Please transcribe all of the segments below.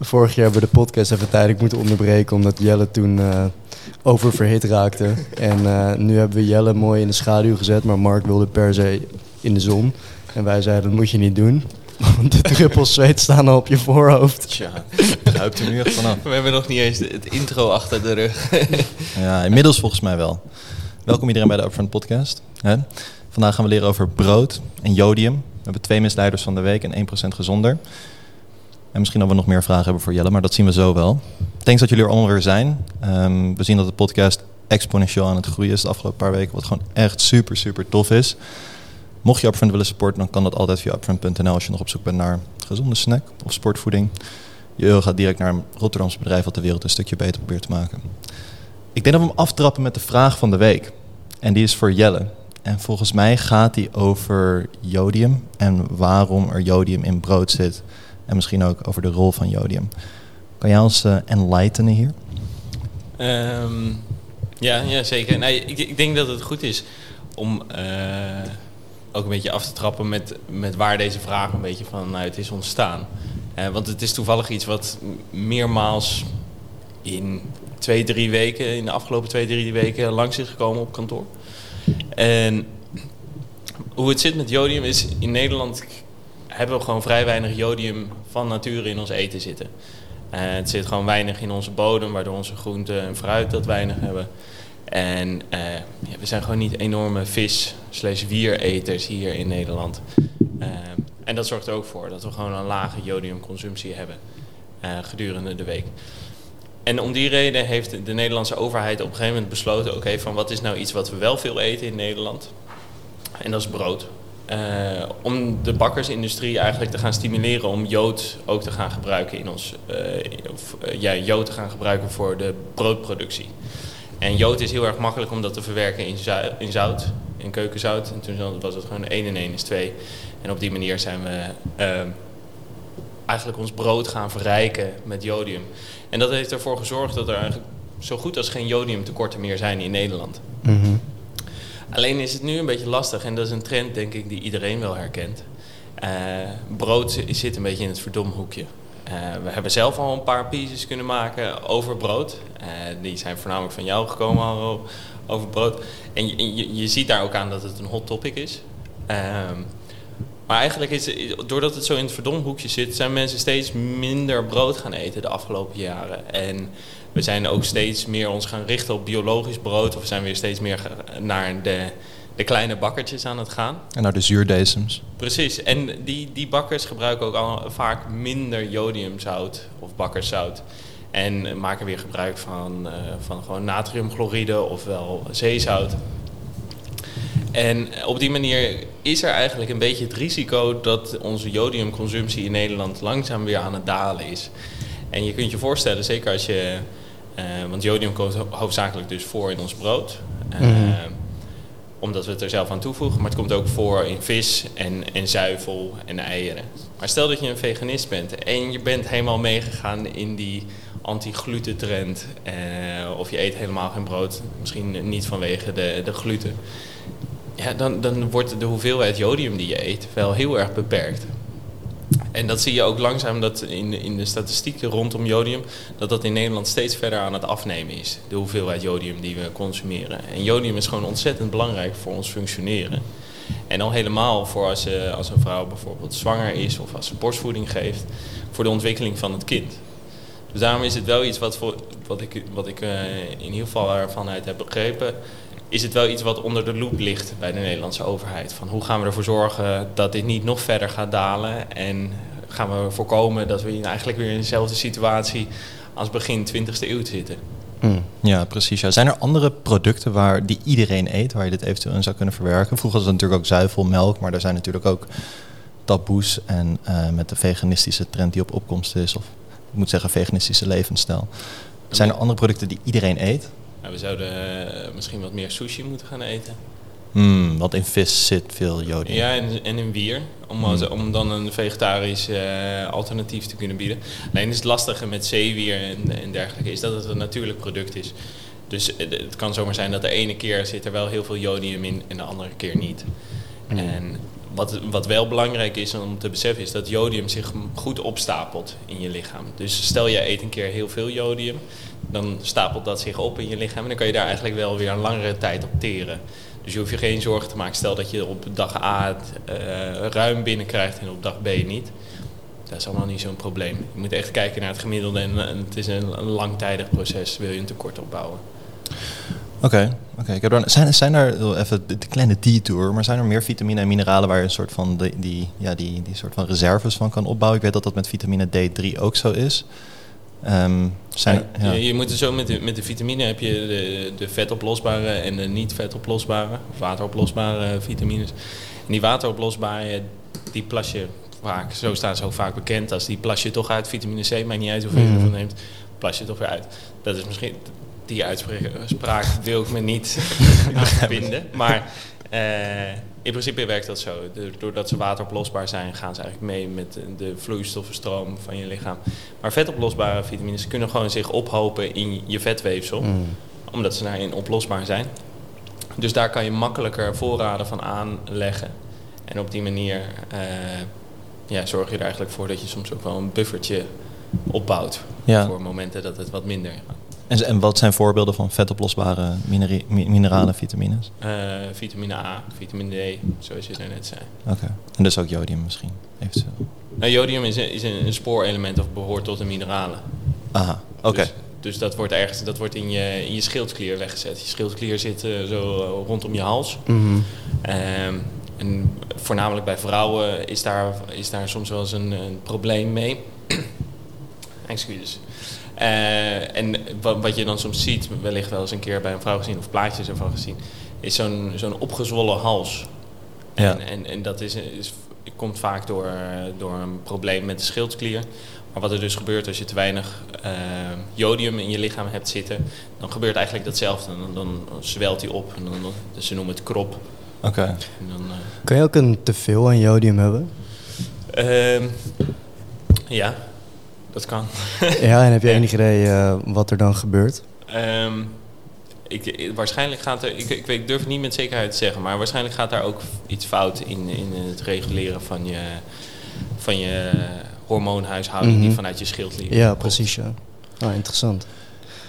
Vorig jaar hebben we de podcast even tijdelijk moeten onderbreken omdat Jelle toen uh, oververhit raakte. En uh, nu hebben we Jelle mooi in de schaduw gezet, maar Mark wilde per se in de zon. En wij zeiden dat moet je niet doen. Want de druppels zweet staan al op je voorhoofd. Tja, ruikt er nu echt vanaf. We hebben nog niet eens het intro achter de rug. ja, inmiddels volgens mij wel. Welkom iedereen bij de Upfront Podcast. Hè? Vandaag gaan we leren over brood en jodium. We hebben twee misleiders van de week en 1% gezonder. En misschien dat we nog meer vragen hebben voor Jelle, maar dat zien we zo wel. Thanks dat jullie er allemaal weer zijn. Um, we zien dat de podcast exponentieel aan het groeien is de afgelopen paar weken. Wat gewoon echt super, super tof is. Mocht je Upfront willen supporten, dan kan dat altijd via upfront.nl als je nog op zoek bent naar gezonde snack of sportvoeding. Je euro gaat direct naar een Rotterdamse bedrijf wat de wereld een stukje beter probeert te maken. Ik denk dat we hem aftrappen met de vraag van de week. En die is voor Jelle. En volgens mij gaat die over jodium en waarom er jodium in brood zit. En misschien ook over de rol van jodium. Kan jij ons uh, enlightenen hier? Um, ja, ja, zeker. Ik, denk dat het goed is om uh, ook een beetje af te trappen met, met waar deze vraag een beetje vanuit is ontstaan. Uh, want het is toevallig iets wat meermaals in twee, drie weken, in de afgelopen twee, drie weken langs is gekomen op kantoor. En hoe het zit met jodium is in Nederland hebben we gewoon vrij weinig jodium van nature in ons eten zitten. Uh, het zit gewoon weinig in onze bodem, waardoor onze groenten en fruit dat weinig hebben. En uh, ja, we zijn gewoon niet enorme vis slash wiereters hier in Nederland. Uh, en dat zorgt er ook voor dat we gewoon een lage jodiumconsumptie hebben gedurende de week. En om die reden heeft de Nederlandse overheid op een gegeven moment besloten... oké, van wat is nou iets wat we wel veel eten in Nederland? En dat is brood. Uh, om de bakkersindustrie eigenlijk te gaan stimuleren om jood ook te gaan gebruiken in ons, uh, of, uh, ja, te gaan gebruiken voor de broodproductie. En jood is heel erg makkelijk om dat te verwerken in, in zout, in keukenzout. En toen was het gewoon 1 en 1 is 2. En op die manier zijn we eigenlijk ons brood gaan verrijken met jodium. En dat heeft ervoor gezorgd dat er eigenlijk zo goed als geen jodiumtekorten meer zijn in Nederland. Mm. Alleen is het nu een beetje lastig en dat is een trend denk ik die iedereen wel herkent. Uh, brood zit een beetje in het verdomhoekje. Uh, we hebben zelf al een paar pieces kunnen maken over brood. Uh, die zijn voornamelijk van jou gekomen al over brood. En je, ziet daar ook aan dat het een hot topic is. Ehm, maar eigenlijk is doordat het zo in het verdomhoekje zit, zijn mensen steeds minder brood gaan eten de afgelopen jaren. En we zijn ook steeds meer ons gaan richten op biologisch brood. Of we zijn weer steeds meer naar de, de kleine bakkertjes aan het gaan. En naar de zuurdezems. Precies. En die, die bakkers gebruiken ook al vaak minder jodiumzout of bakkerszout. En maken weer gebruik van, uh, van gewoon natriumchloride ofwel zeezout. En op die manier is er eigenlijk een beetje het risico dat onze jodiumconsumptie in Nederland langzaam weer aan het dalen is. En je kunt je voorstellen, zeker als je want jodium komt hoofdzakelijk dus voor in ons brood. Mm -hmm. Omdat we het er zelf aan toevoegen. Maar het komt ook voor in vis en, en zuivel en eieren. Maar stel dat je een veganist bent en je bent helemaal meegegaan in die anti-gluten trend. Uh, of je eet helemaal geen brood, misschien niet vanwege de, de gluten. Ja, dan, dan wordt de hoeveelheid jodium die je eet wel heel erg beperkt. En dat zie je ook langzaam dat in, in de statistieken rondom jodium, dat dat in Nederland steeds verder aan het afnemen is. De hoeveelheid jodium die we consumeren. En jodium is gewoon ontzettend belangrijk voor ons functioneren. En al helemaal voor als, je, als een vrouw bijvoorbeeld zwanger is of als ze borstvoeding geeft, voor de ontwikkeling van het kind. Dus daarom is het wel iets wat, voor, wat ik, wat ik uh, in ieder geval ervan uit heb begrepen, is het wel iets wat onder de loep ligt bij de Nederlandse overheid. Van hoe gaan we ervoor zorgen dat dit niet nog verder gaat dalen en gaan we voorkomen dat we eigenlijk weer in dezelfde situatie als begin 20e eeuw zitten. Mm. Ja, precies. Ja. Zijn er andere producten waar die iedereen eet, waar je dit eventueel in zou kunnen verwerken? Vroeger was het natuurlijk ook zuivel, melk, maar er zijn natuurlijk ook taboes en uh, met de veganistische trend die op opkomst is, of ik moet zeggen veganistische levensstijl. Zijn er andere producten die iedereen eet? Nou, we zouden uh, misschien wat meer sushi moeten gaan eten. Mm, want in vis zit veel jodium. Ja, en, en in bier. Om, mm. om dan een vegetarisch uh, alternatief te kunnen bieden. Alleen is het lastige met zeewier en, en dergelijke is dat het een natuurlijk product is. Dus het, het kan zomaar zijn dat de ene keer zit er wel heel veel jodium in en de andere keer niet. Mm. En wat, wat wel belangrijk is om te beseffen is dat jodium zich goed opstapelt in je lichaam. Dus stel je eet een keer heel veel jodium, dan stapelt dat zich op in je lichaam en dan kan je daar eigenlijk wel weer een langere tijd op teren. Dus je hoeft je geen zorgen te maken. Stel dat je op dag A het uh, ruim binnenkrijgt en op dag B niet. Dat is allemaal niet zo'n probleem. Je moet echt kijken naar het gemiddelde en, het is een, langtijdig proces. Wil je een tekort opbouwen. Oké, oké. Okay. Zijn, zijn er, even de, kleine detour, maar zijn er meer vitamine en mineralen waar je een soort van die, die, ja, die, die soort van reserves van kan opbouwen? Ik weet dat dat met vitamine D3 ook zo is. Um, zijn, ja. je, je, moet er zo met de, met de vitamine heb je de, de vetoplosbare en de niet vetoplosbare, wateroplosbare vitamines. En die wateroplosbare, die plas je vaak, zo staan ze ook vaak bekend als die plas je toch uit. Vitamine C, maakt niet uit hoeveel je mhm. ervan neemt, plas je toch weer uit. Dat is misschien die uitspraak wil ik me niet vinden. Maar uh, in principe werkt dat zo. doordat ze wateroplosbaar zijn, gaan ze eigenlijk mee met de vloeistoffenstroom van je lichaam. Maar vetoplosbare vitamines kunnen gewoon zich ophopen in je vetweefsel. Mm. Omdat ze daarin oplosbaar zijn. Dus daar kan je makkelijker voorraden van aanleggen. En op die manier uh, ja, zorg je er eigenlijk voor dat je soms ook wel een buffertje opbouwt. Voor momenten dat het wat minder en, en wat zijn voorbeelden van vetoplosbare mineralen, vitamines? Uh, vitamine A, vitamine D, zoals je net zei. Oké. En dus ook jodium misschien, eventueel? Nou, jodium is een, is een, spoorelement of behoort tot de mineralen. Aha, oké. Dus, dus, dat wordt ergens dat wordt in je, in je schildklier weggezet. Je schildklier zit uh, zo uh, rondom je hals. Mm -hmm. um, en voornamelijk bij vrouwen is daar, is daar soms wel eens een, een probleem mee. Excuses. Uh, en wat, wat, je dan soms ziet, wellicht wel eens een keer bij een vrouw gezien of plaatjes ervan gezien, is zo'n zo'n opgezwollen hals. Ja. En, en, en, dat is, is, komt vaak door, door een probleem met de schildklier. Maar wat er dus gebeurt als je te weinig uh, jodium in je lichaam hebt zitten, dan gebeurt eigenlijk datzelfde. Dan, dan zwelt hij op. En dan, dus ze noemen het krop. Oké. Uh, kan je ook een teveel aan jodium hebben? Ehm, ja, dat kan. ja, en heb je enig idee uh, wat er dan gebeurt? Um, ik, waarschijnlijk gaat er, ik, ik, ik, durf het niet met zekerheid te zeggen, maar waarschijnlijk gaat daar ook iets fout in, in het reguleren van je, van je hormoonhuishouding mm -hmm. die vanuit je schildklier Ja, precies. Ja. Oh, interessant.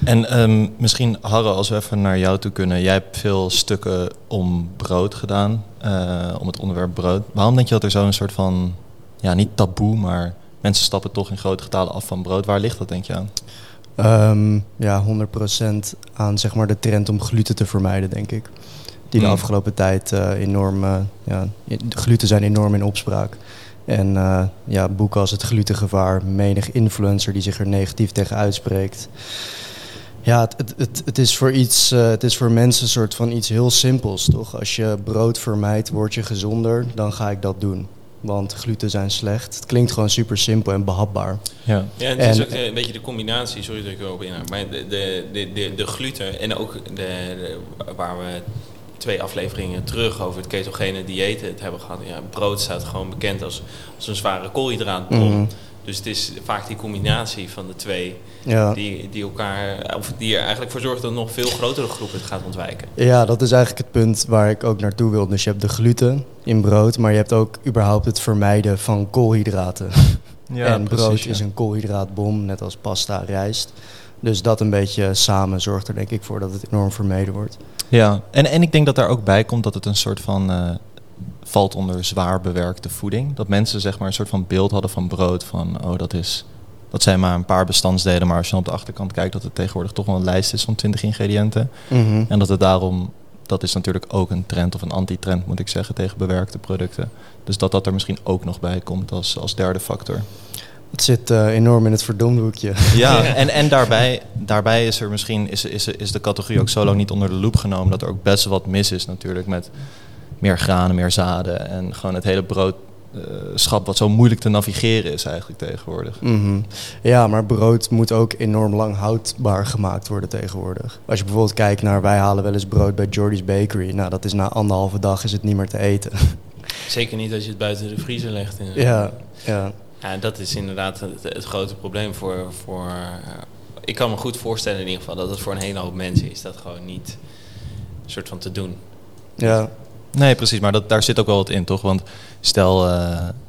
En um, misschien, Harro, als we even naar jou toe kunnen. Jij hebt veel stukken om brood gedaan, uh, om het onderwerp brood. Waarom denk je dat er zo'n soort van, ja, niet taboe, maar mensen stappen toch in grote getalen af van brood. Waar ligt dat denk je aan? Um, ja, 100% aan zeg maar, de trend om gluten te vermijden, denk ik. Die de hmm. afgelopen tijd uh, enorm... Uh, ja, gluten zijn enorm in opspraak. En uh, ja, boeken als het glutengevaar, menig influencer die zich er negatief tegen uitspreekt. Ja, het, het, het, het, is voor iets, het is voor mensen een soort van iets heel simpels, toch? Als je brood vermijdt, word je gezonder, dan ga ik dat doen. Want gluten zijn slecht. Het klinkt gewoon super simpel en behapbaar. Ja, ja het is ook een beetje de combinatie, sorry dat ik erop inhoud. Maar de, de, de, de, de gluten en ook de, de, waar we twee afleveringen terug over het ketogene dieet het hebben gehad. Ja, brood staat gewoon bekend als, als een zware koolhydraatbron. Mm Dus het is vaak die combinatie van de twee ja. die, die elkaar, of die er eigenlijk voor zorgt dat nog veel grotere groep het gaat ontwijken. Ja, dat is eigenlijk het punt waar ik ook naartoe wil. Dus je hebt de gluten in brood, maar je hebt ook überhaupt het vermijden van koolhydraten. Ja, en brood is een koolhydraatbom, net als pasta, rijst. Dus dat een beetje samen zorgt er denk ik voor dat het enorm vermeden wordt. Ja, en, en ik denk dat daar ook bij komt dat het een soort van uh, valt onder zwaar bewerkte voeding. Dat mensen zeg maar een soort van beeld hadden van brood van oh dat is dat zijn maar een paar bestandsdelen, maar als je op de achterkant kijkt, dat het tegenwoordig toch wel een lijst is van 20 ingrediënten. Mhm. En dat het daarom, dat is natuurlijk ook een trend of een anti-trend moet ik zeggen tegen bewerkte producten. Dus dat dat er misschien ook nog bij komt als, als derde factor. Het zit uh, enorm in het verdomhoekje. Ja, en, en daarbij, daarbij is er misschien is, is, is de categorie ook zo lang niet onder de loep genomen dat er ook best wat mis is natuurlijk met meer granen, meer zaden en gewoon het hele brood uh, schap wat zo moeilijk te navigeren is eigenlijk tegenwoordig. Mm Ja, maar brood moet ook enorm lang houdbaar gemaakt worden tegenwoordig. Als je bijvoorbeeld kijkt naar, wij halen wel eens brood bij Jordy's Bakery. Nou, dat is na anderhalve dag is het niet meer te eten. Zeker niet als je het buiten de vriezer legt. Ja, ja. Ja, dat is inderdaad het, het grote probleem voor... voor uh, ik kan me goed voorstellen in ieder geval dat het voor een hele hoop mensen is dat gewoon niet een soort van te doen. Ja, Nee, precies. Maar dat, daar zit ook wel wat in, toch? Want stel, eh,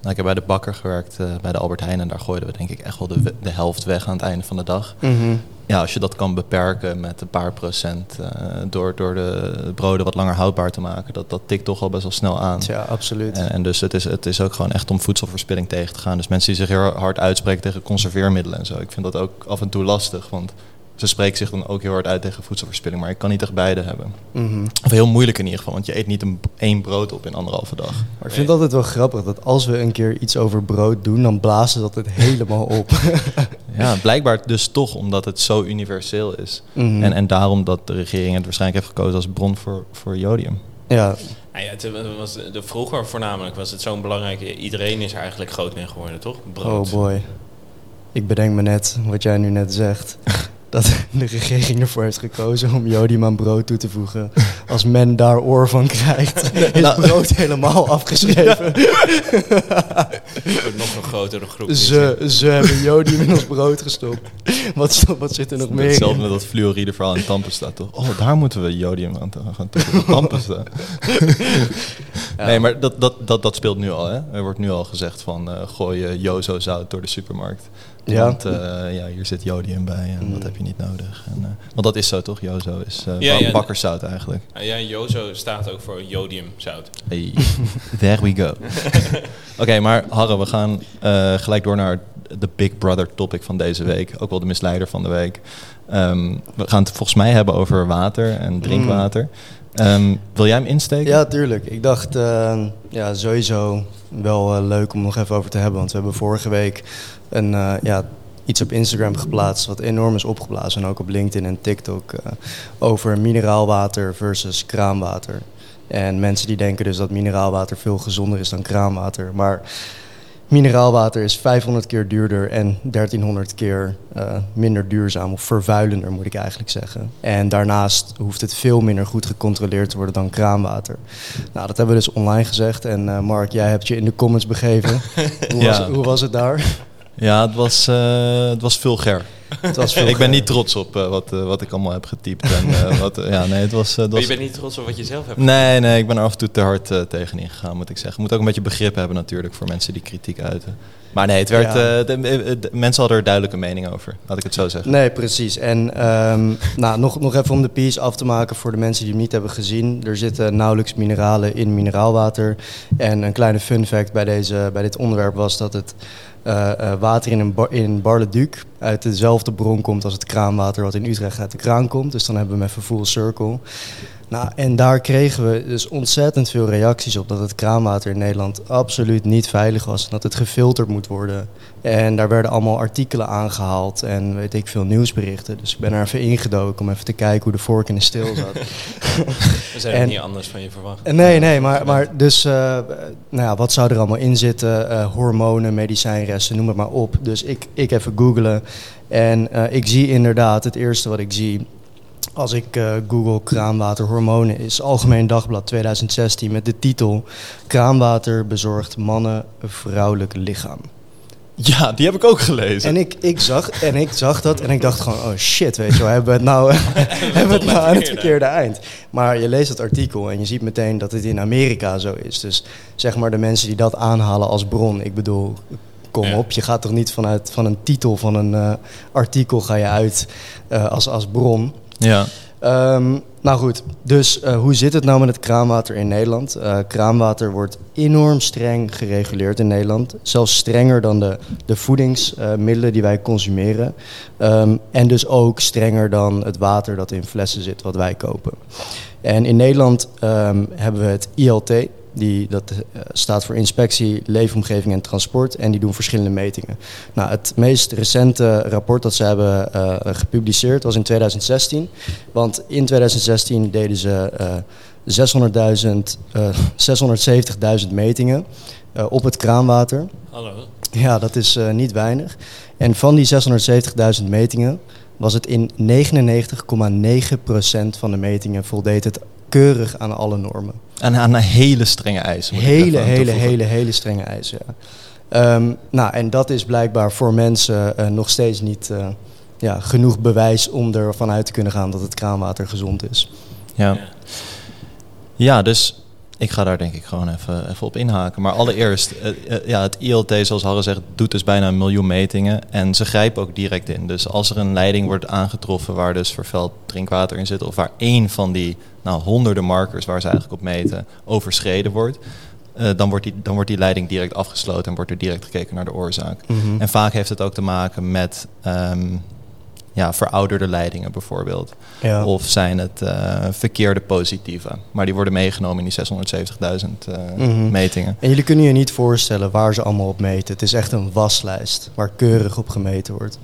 nou, ik heb bij de bakker gewerkt, eh, bij de Albert Heijn. En daar gooiden we denk ik echt wel de, de helft weg aan het einde van de dag. Mhm. Ja, als je dat kan beperken met een paar procent eh, door, door de broden wat langer houdbaar te maken, dat, dat tikt toch al best wel snel aan. Ja, absoluut. En, en dus het is, het is ook gewoon echt om voedselverspilling tegen te gaan. Dus mensen die zich heel hard uitspreken tegen conserveermiddelen en zo. Ik vind dat ook af en toe lastig, want ze spreken zich dan ook heel hard uit tegen voedselverspilling. Maar ik kan niet tegen beide hebben. Mhm. Of heel moeilijk in ieder geval, want je eet niet een, één brood op in anderhalve dag. Maar ik vind het altijd wel grappig dat als we een keer iets over brood doen, dan blazen dat het helemaal op. Ja, blijkbaar dus toch omdat het zo universeel is. Mhm. En, en daarom dat de regering het waarschijnlijk heeft gekozen als bron voor, voor jodium. ja, Nou ja, het was de, vroeger voornamelijk was het zo'n belangrijk... Iedereen is er eigenlijk groot mee geworden, toch? Brood. oh boy. Ik bedenk me net wat jij nu net zegt. Dat de regering ervoor heeft gekozen om jodium aan brood toe te voegen. Als men daar oor van krijgt, is Nou. brood helemaal afgeschreven. Voor nog een grotere groep. Ze, ze hebben jodium in ons brood gestopt. Wat, wat zit er nog meer Hetzelfde in? met dat fluoride verhaal in Tandpasta toch? Oh, daar moeten we jodium aan gaan toevoegen. Ja. Nee, maar dat, dat, dat, dat speelt nu al. Hè? Er wordt nu al gezegd van eh gooi je Jozo zout door de supermarkt. Ja. Want eh, ja, hier zit jodium bij en dat Mm. heb je niet nodig. En, eh, want dat is zo toch? Jozo is eh Ja, ja. bakkerszout eigenlijk. Ja, Jozo staat ook voor jodiumzout. Hey, there we go. Oké, maar Harre, we gaan eh, gelijk door naar de Big Brother topic van deze week. Ook wel de misleider van de week. Ehm, we gaan het volgens mij hebben over water en drinkwater. Ehm, wil jij hem insteken? Ja, tuurlijk. Ik dacht, eh, ja, sowieso wel eh, leuk om nog even over te hebben. Want we hebben vorige week een, eh, ja, iets op Instagram geplaatst wat enorm is opgeblazen. En ook op LinkedIn en TikTok. eh, over mineraalwater versus kraanwater. En mensen die denken dus dat mineraalwater veel gezonder is dan kraanwater. Maar mineraalwater is 500 keer duurder en 1300 keer eh, minder duurzaam. Of vervuilender moet ik eigenlijk zeggen. En daarnaast hoeft het veel minder goed gecontroleerd te worden dan kraanwater. Nou, dat hebben we dus online gezegd. En eh, Mark, jij hebt je in de comments begeven. Hoe, was, hoe was het daar? Ja, het was, eh, het was vulgair. Het was veel ik ben niet trots op eh, wat, eh, wat ik allemaal heb getypt. En, eh, wat, ja, nee, het was, het Maar was je bent niet trots op wat je zelf hebt Nee, nee, ik ben er af en toe te hard eh, tegenin gegaan, moet ik zeggen. Je moet ook een beetje begrip hebben natuurlijk voor mensen die kritiek uiten. Maar nee, het werd, Ja. eh, de, de- de- mensen hadden er duidelijke mening over, laat ik het zo zeggen. Nee, precies. En ehm, nou, nog, nog even om de piece af te maken voor de mensen die hem niet hebben gezien. Er zitten nauwelijks mineralen in mineraalwater. En een kleine fun fact bij, deze, bij dit onderwerp was dat het eh, eh, water in, een bar, in Bar-le-Duc uit dezelfde bron komt als het kraanwater wat in Utrecht uit de kraan komt. Dus dan hebben we hem even full circle. Nou, en daar kregen we dus ontzettend veel reacties op dat het kraanwater in Nederland absoluut niet veilig was. En dat het gefilterd moet worden. En daar werden allemaal artikelen aangehaald en weet ik veel nieuwsberichten. Dus ik ben er even ingedoken om even te kijken hoe de vork in de steel zat. We zijn En- niet anders van je verwacht. Nee, nee, maar, maar dus, eh, nou ja, wat zou er allemaal in zitten? Eh, hormonen, medicijnresten, noem het maar op. Dus ik, ik even googelen. En eh, ik zie inderdaad, het eerste wat ik zie als ik eh, google kraanwater hormonen is Algemeen Dagblad 2016 met de titel Kraanwater bezorgt mannen een vrouwelijk lichaam. Ja, die heb ik ook gelezen. En ik, ik, zag, en ik zag dat en ik dacht gewoon, oh shit, weet je wel, hebben we het nou, hebben we het nou aan het verkeerde eind. Maar je leest het artikel en je ziet meteen dat het in Amerika zo is. Dus zeg maar de mensen die dat aanhalen als bron, ik bedoel, kom Ja. op. Je gaat toch niet vanuit van een titel van een eh, artikel ga je uit eh, als, als bron. Ja, Ehm, nou goed, dus eh, hoe zit het nou met het kraanwater in Nederland? Eh, kraanwater wordt enorm streng gereguleerd in Nederland. Zelfs strenger dan de, de voedingsmiddelen die wij consumeren. Ehm, en dus ook strenger dan het water dat in flessen zit, wat wij kopen. En in Nederland ehm, hebben we het ILT. Die, dat eh, staat voor Inspectie, Leefomgeving en Transport. En die doen verschillende metingen. Nou, het meest recente rapport dat ze hebben eh, gepubliceerd was in 2016. Want in 2016 deden ze eh 600.000, eh 670.000 metingen op het kraanwater. Hallo. Ja, dat is niet weinig. En van die 670.000 metingen was het in 99,9% van de metingen voldeed het keurig aan alle normen. En aan een hele strenge eisen. Hele, hele, hele, hele strenge eisen. Ja. Ehm, nou, en dat is blijkbaar voor mensen eh, nog steeds niet eh, ja, genoeg bewijs om ervan uit te kunnen gaan dat het kraanwater gezond is. Ja. ja, dus Ik ga daar denk ik gewoon even, even op inhaken. Maar allereerst, eh, eh, ja, het ILT, zoals Harre zegt, doet dus bijna een miljoen metingen. En ze grijpen ook direct in. Dus als er een leiding wordt aangetroffen waar dus vervuild drinkwater in zit... of waar één van die nou, honderden markers waar ze eigenlijk op meten overschreden wordt... eh, dan, wordt die, dan wordt die leiding direct afgesloten en wordt er direct gekeken naar de oorzaak. Mhm. En vaak heeft het ook te maken met ehm, ja, verouderde leidingen bijvoorbeeld. Ja. Of zijn het eh, verkeerde positieve. Maar die worden meegenomen in die 670.000 eh, Mhm. metingen. En jullie kunnen je niet voorstellen waar ze allemaal op meten. Het is echt een waslijst waar keurig op gemeten wordt.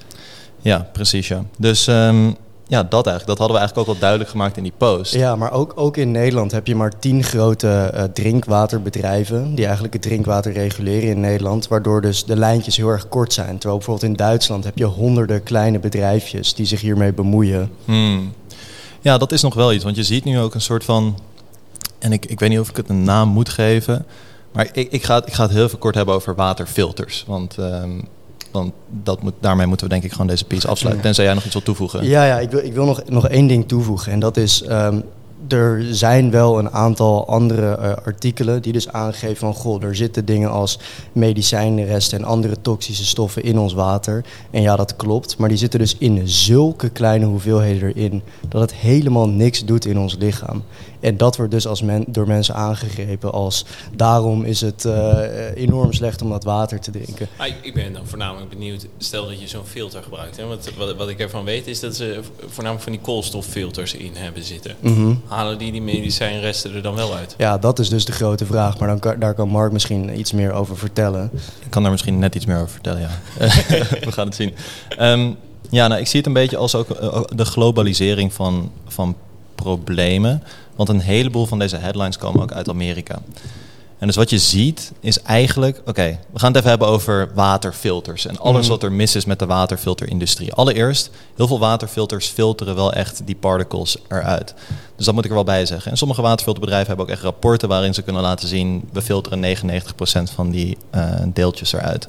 Ja, precies ja. Dus ehm, ja, dat eigenlijk. Dat hadden we eigenlijk ook al duidelijk gemaakt in die post. Ja, maar ook, ook in Nederland heb je maar tien grote eh, drinkwaterbedrijven die eigenlijk het drinkwater reguleren in Nederland, waardoor dus de lijntjes heel erg kort zijn. Terwijl bijvoorbeeld in Duitsland heb je honderden kleine bedrijfjes die zich hiermee bemoeien. Hmm. Ja, dat is nog wel iets. Want je ziet nu ook een soort van... En ik, ik weet niet of ik het een naam moet geven. Maar ik, ik, ga, het, ik ga het heel even kort hebben over waterfilters. Want, ehm, want dat moet, daarmee moeten we denk ik gewoon deze piece afsluiten. Tenzij jij nog iets wilt toevoegen. Ja, ja ik wil, ik wil nog, nog één ding toevoegen. En dat is, ehm, er zijn wel een aantal andere eh, artikelen die dus aangeven van... goh, er zitten dingen als medicijnresten en andere toxische stoffen in ons water. En ja, dat klopt. Maar die zitten dus in zulke kleine hoeveelheden erin... dat het helemaal niks doet in ons lichaam. En dat wordt dus als men, door mensen aangegrepen als... daarom is het eh, enorm slecht om dat water te drinken. Ah, ik- ik ben dan voornamelijk benieuwd, stel dat je zo'n filter gebruikt. Hè? Want wat, wat ik ervan weet is dat ze voornamelijk van die koolstoffilters in hebben zitten. Mhm. Halen die die medicijnresten er dan wel uit? Ja, dat is dus de grote vraag. Maar dan kan, daar kan Mark misschien iets meer over vertellen. Ik kan daar misschien net iets meer over vertellen, ja. We gaan het zien. Ehm, ja, nou, ik zie het een beetje als ook eh, ook de globalisering van, van problemen. Want een heleboel van deze headlines komen ook uit Amerika. En dus wat je ziet is eigenlijk... Oké, we gaan het even hebben over waterfilters. En alles Mhm. wat er mis is met de waterfilterindustrie. Allereerst, heel veel waterfilters filteren wel echt die particles eruit. Dus dat moet ik er wel bij zeggen. En sommige waterfilterbedrijven hebben ook echt rapporten... waarin ze kunnen laten zien... we filteren 99% van die eh, deeltjes eruit.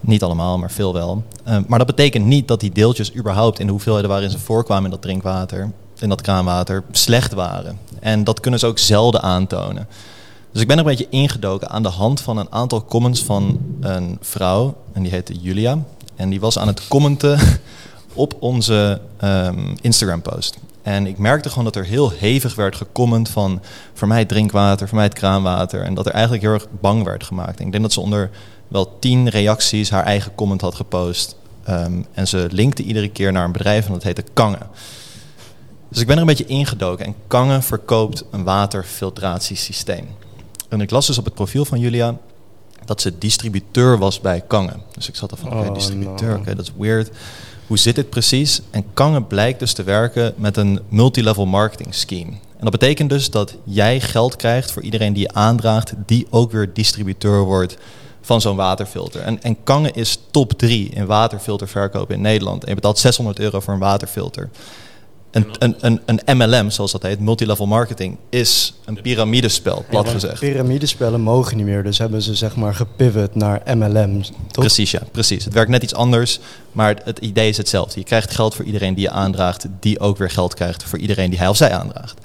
Niet allemaal, maar veel wel. Eh, maar dat betekent niet dat die deeltjes überhaupt in de hoeveelheden waarin ze voorkwamen in dat drinkwater, in dat kraanwater, slecht waren. En dat kunnen ze ook zelden aantonen. Dus ik ben een beetje ingedoken aan de hand van een aantal comments van een vrouw, en die heette Julia. En die was aan het commenten op onze ehm, Instagram-post. En ik merkte gewoon dat er heel hevig werd gecomment van... voor mij het drinkwater, voor mij het kraanwater. En dat er eigenlijk heel erg bang werd gemaakt. Ik denk dat ze onder wel tien reacties haar eigen comment had gepost. Ehm, en ze linkte iedere keer naar een bedrijf en dat heette Kangen. Dus ik ben er een beetje ingedoken. En Kangen verkoopt een waterfiltratiesysteem. En ik las dus op het profiel van Julia dat ze distributeur was bij Kangen. Dus ik zat er van, oké, Oh, distributeur, oké, dat is weird. Hoe zit dit precies? En Kangen blijkt dus te werken met een multilevel marketing scheme. En dat betekent dus dat jij geld krijgt voor iedereen die je aandraagt, die ook weer distributeur wordt van zo'n waterfilter. En, en Kangen is top 3 in waterfilterverkoop in Nederland. En je betaalt 600 euro voor een waterfilter. Een, een, een, een MLM, zoals dat heet, multilevel marketing, is een piramidespel, plat Ja, gezegd. Piramidespellen mogen niet meer, dus hebben ze zeg maar gepivot naar MLM. Toch? Precies, ja, precies. Het werkt net iets anders, maar het, het idee is hetzelfde. Je krijgt geld voor iedereen die je aandraagt, die ook weer geld krijgt voor iedereen die hij of zij aandraagt.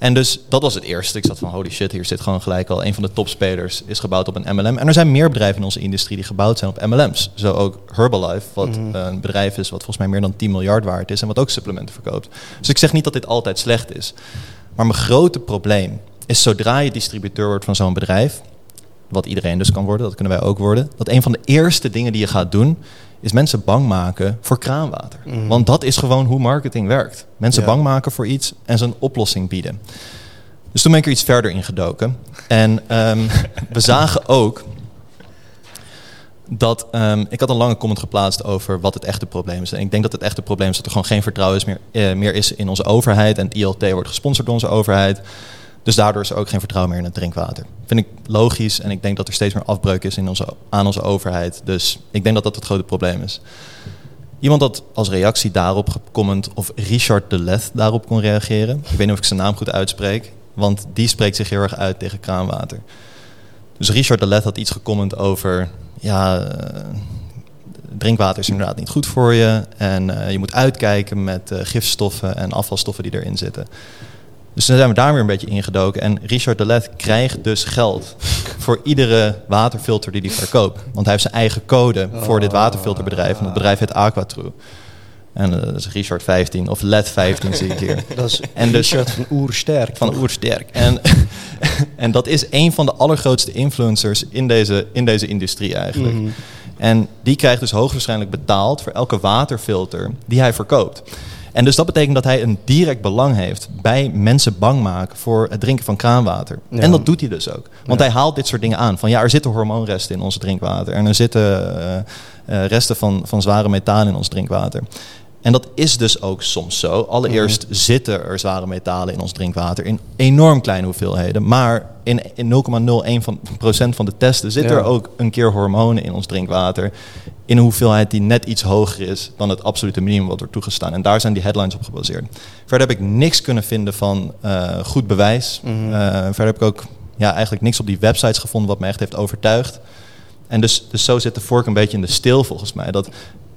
En dus dat was het eerste. Ik zat van holy shit, hier zit gewoon gelijk al een van de topspelers is gebouwd op een MLM. En er zijn meer bedrijven in onze industrie die gebouwd zijn op MLM's. Zo ook Herbalife, wat Mhm. een bedrijf is wat volgens mij meer dan 10 miljard waard is en wat ook supplementen verkoopt. Dus ik zeg niet dat dit altijd slecht is. Maar mijn grote probleem is zodra je distributeur wordt van zo'n bedrijf, wat iedereen dus kan worden, dat kunnen wij ook worden, dat een van de eerste dingen die je gaat doen, is mensen bang maken voor kraanwater. Mhm. Want dat is gewoon hoe marketing werkt. Mensen Ja. bang maken voor iets en ze een oplossing bieden. Dus toen ben ik er iets verder in gedoken. En ehm, we zagen ook dat ehm, ik had een lange comment geplaatst over wat het echte probleem is. En ik denk dat het echte probleem is dat er gewoon geen vertrouwen is meer, eh, meer is in onze overheid. En het ILT wordt gesponsord door onze overheid. Dus daardoor is er ook geen vertrouwen meer in het drinkwater. Vind ik logisch en ik denk dat er steeds meer afbreuk is in onze, aan onze overheid. Dus ik denk dat dat het grote probleem is. Iemand had als reactie daarop gecomment of Richard de Leth daarop kon reageren. Ik weet niet of ik zijn naam goed uitspreek, want die spreekt zich heel erg uit tegen kraanwater. Dus Richard de Leth had iets gecomment over, ja, eh, drinkwater is inderdaad niet goed voor je en eh, je moet uitkijken met eh, gifstoffen en afvalstoffen die erin zitten. Dus dan zijn we daar weer een beetje ingedoken. En Richard de Let krijgt dus geld voor iedere waterfilter die hij verkoopt. Want hij heeft zijn eigen code voor dit waterfilterbedrijf. En dat bedrijf heet Aquatrue. En uh, dat is Richard 15 of Let 15 zie ik hier. Dat is En dus- Richard van Oersterk. Van Oersterk. En, en dat is een van de allergrootste influencers in deze, in deze industrie eigenlijk. Mhm. En die krijgt dus hoogstwaarschijnlijk betaald voor elke waterfilter die hij verkoopt. En dus dat betekent dat hij een direct belang heeft bij mensen bang maken voor het drinken van kraanwater. Ja. En dat doet hij dus ook. Want Ja. hij haalt dit soort dingen aan. Van ja, er zitten hormoonresten in ons drinkwater. En er zitten eh, eh, resten van, van zware metalen in ons drinkwater. En dat is dus ook soms zo. Allereerst zitten er zware metalen in ons drinkwater in enorm kleine hoeveelheden. Maar in, in 0,01 van, procent van de testen Ja. er ook een keer hormonen in ons drinkwater. In een hoeveelheid die net iets hoger is dan het absolute minimum wat wordt toegestaan. En daar zijn die headlines op gebaseerd. Verder heb ik niks kunnen vinden van eh, goed bewijs. Mhm. Eh, verder heb ik ook ja, eigenlijk niks op die websites gevonden wat me echt heeft overtuigd. En dus, dus zo zit de vork een beetje in de stil volgens mij. Dat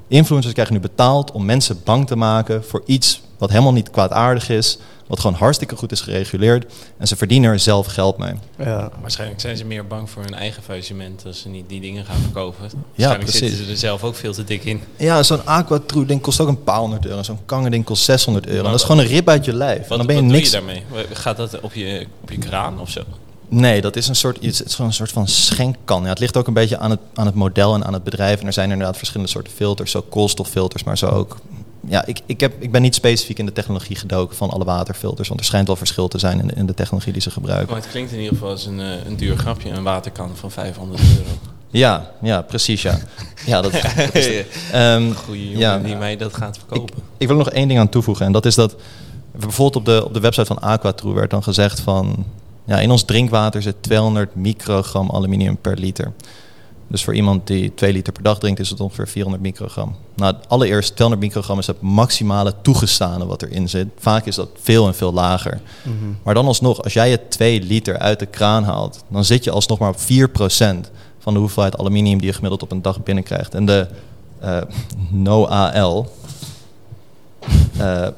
influencers krijgen nu betaald om mensen bang te maken voor iets wat helemaal niet kwaadaardig is. Wat gewoon hartstikke goed is gereguleerd. En ze verdienen er zelf geld mee. Ja. Waarschijnlijk zijn ze meer bang voor hun eigen faillissement als ze niet die dingen gaan verkopen. Waarschijnlijk precies. zitten ze er zelf ook veel te dik in. Ja, zo'n aquatrue ding kost ook een paar honderd euro. Zo'n kangen ding kost 600 euro. Maar dat is gewoon een rib uit je lijf. En Wat, dan ben je wat niks. doe je daarmee? Gaat dat op je, op je kraan of zo? Nee, dat is een soort, iets- het is gewoon een soort van schenkkan. Ja, het ligt ook een beetje aan het, aan het model en aan het bedrijf. En er zijn inderdaad verschillende soorten filters, zo koolstoffilters, maar zo ook. Ja, ik, ik, heb, ik ben niet specifiek in de technologie gedoken van alle waterfilters, want er schijnt wel verschil te zijn in de, in de technologie die ze gebruiken. Maar het klinkt in ieder geval als een, eh, een duur grapje. Een waterkan van 500 euro. Ja, ja, precies, ja. Ja, dat, dat is Goeie jongen Ja. die mij dat gaat verkopen. Ik wil er nog één ding aan toevoegen. En dat is dat bijvoorbeeld op de, op de website van Aquatrue werd dan gezegd van... Ja, in ons drinkwater zit 200 microgram aluminium per liter. Dus voor iemand die 2 liter per dag drinkt is het ongeveer 400 microgram. Nou, allereerst 200 microgram is het maximale toegestane wat erin zit. Vaak is dat veel en veel lager. Mhm. Maar dan alsnog, als jij het 2 liter uit de kraan haalt... dan zit je alsnog maar op 4% van de hoeveelheid aluminium die je gemiddeld op een dag binnenkrijgt. En de eh NOAL... eh, eh,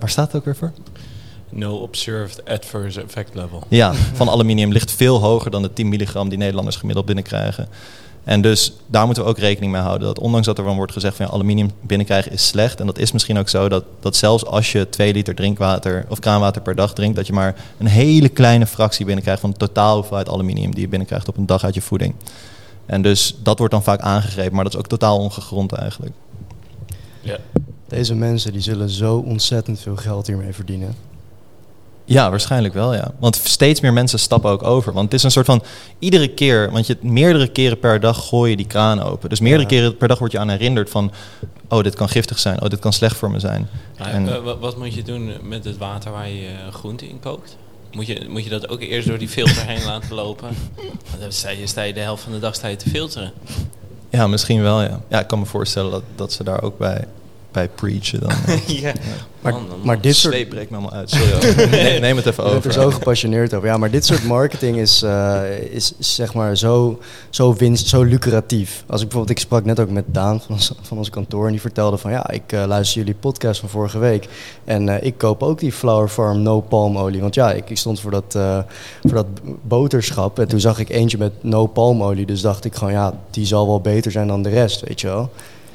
waar staat het ook weer voor? No observed adverse effect level. Ja, van aluminium ligt veel hoger dan de 10 milligram die Nederlanders gemiddeld binnenkrijgen. En dus daar moeten we ook rekening mee houden. Dat ondanks dat er dan wordt gezegd van ja, aluminium binnenkrijgen is slecht. En dat is misschien ook zo dat, dat zelfs als je 2 liter drinkwater of kraanwater per dag drinkt, dat je maar een hele kleine fractie binnenkrijgt van de totaal hoeveelheid aluminium die je binnenkrijgt op een dag uit je voeding. En dus dat wordt dan vaak aangegrepen, maar dat is ook totaal ongegrond eigenlijk. Ja. Deze mensen die zullen zo ontzettend veel geld hiermee verdienen. Ja, waarschijnlijk wel, ja. Want steeds meer mensen stappen ook over. Want het is een soort van iedere keer, want je meerdere keren per dag gooi je die kraan open. Dus meerdere Ja. keren per dag word je aan herinnerd van, oh, dit kan giftig zijn, oh, dit kan slecht voor me zijn. En- eh, wat, wat moet je doen met het water waar je eh, groente in kookt? Moet je, moet je dat ook eerst door die filter heen laten lopen? Want dan sta je, sta je de helft van de dag sta je te filteren. Ja, misschien wel, ja. Ja, ik kan me voorstellen dat, dat ze daar ook bij, bij preachen dan. ja. Maar, Man, dan- maar dit soort... Sleep breekt me allemaal uit, sorry. neem, neem het even Ik ben er over. zo gepassioneerd over. Ja, maar dit soort marketing is, eh, is zeg maar zo, zo winst, zo lucratief. Als ik bijvoorbeeld, ik sprak net ook met Daan van ons, van ons kantoor en die vertelde van ja, ik eh, luister jullie podcast van vorige week en eh, ik koop ook die Flower Farm No palmolie. Want ja, ik, ik stond voor dat, voor dat boterschap en toen zag ik eentje met no palmolie. Dus dacht ik gewoon ja, die zal wel beter zijn dan de rest, weet je wel.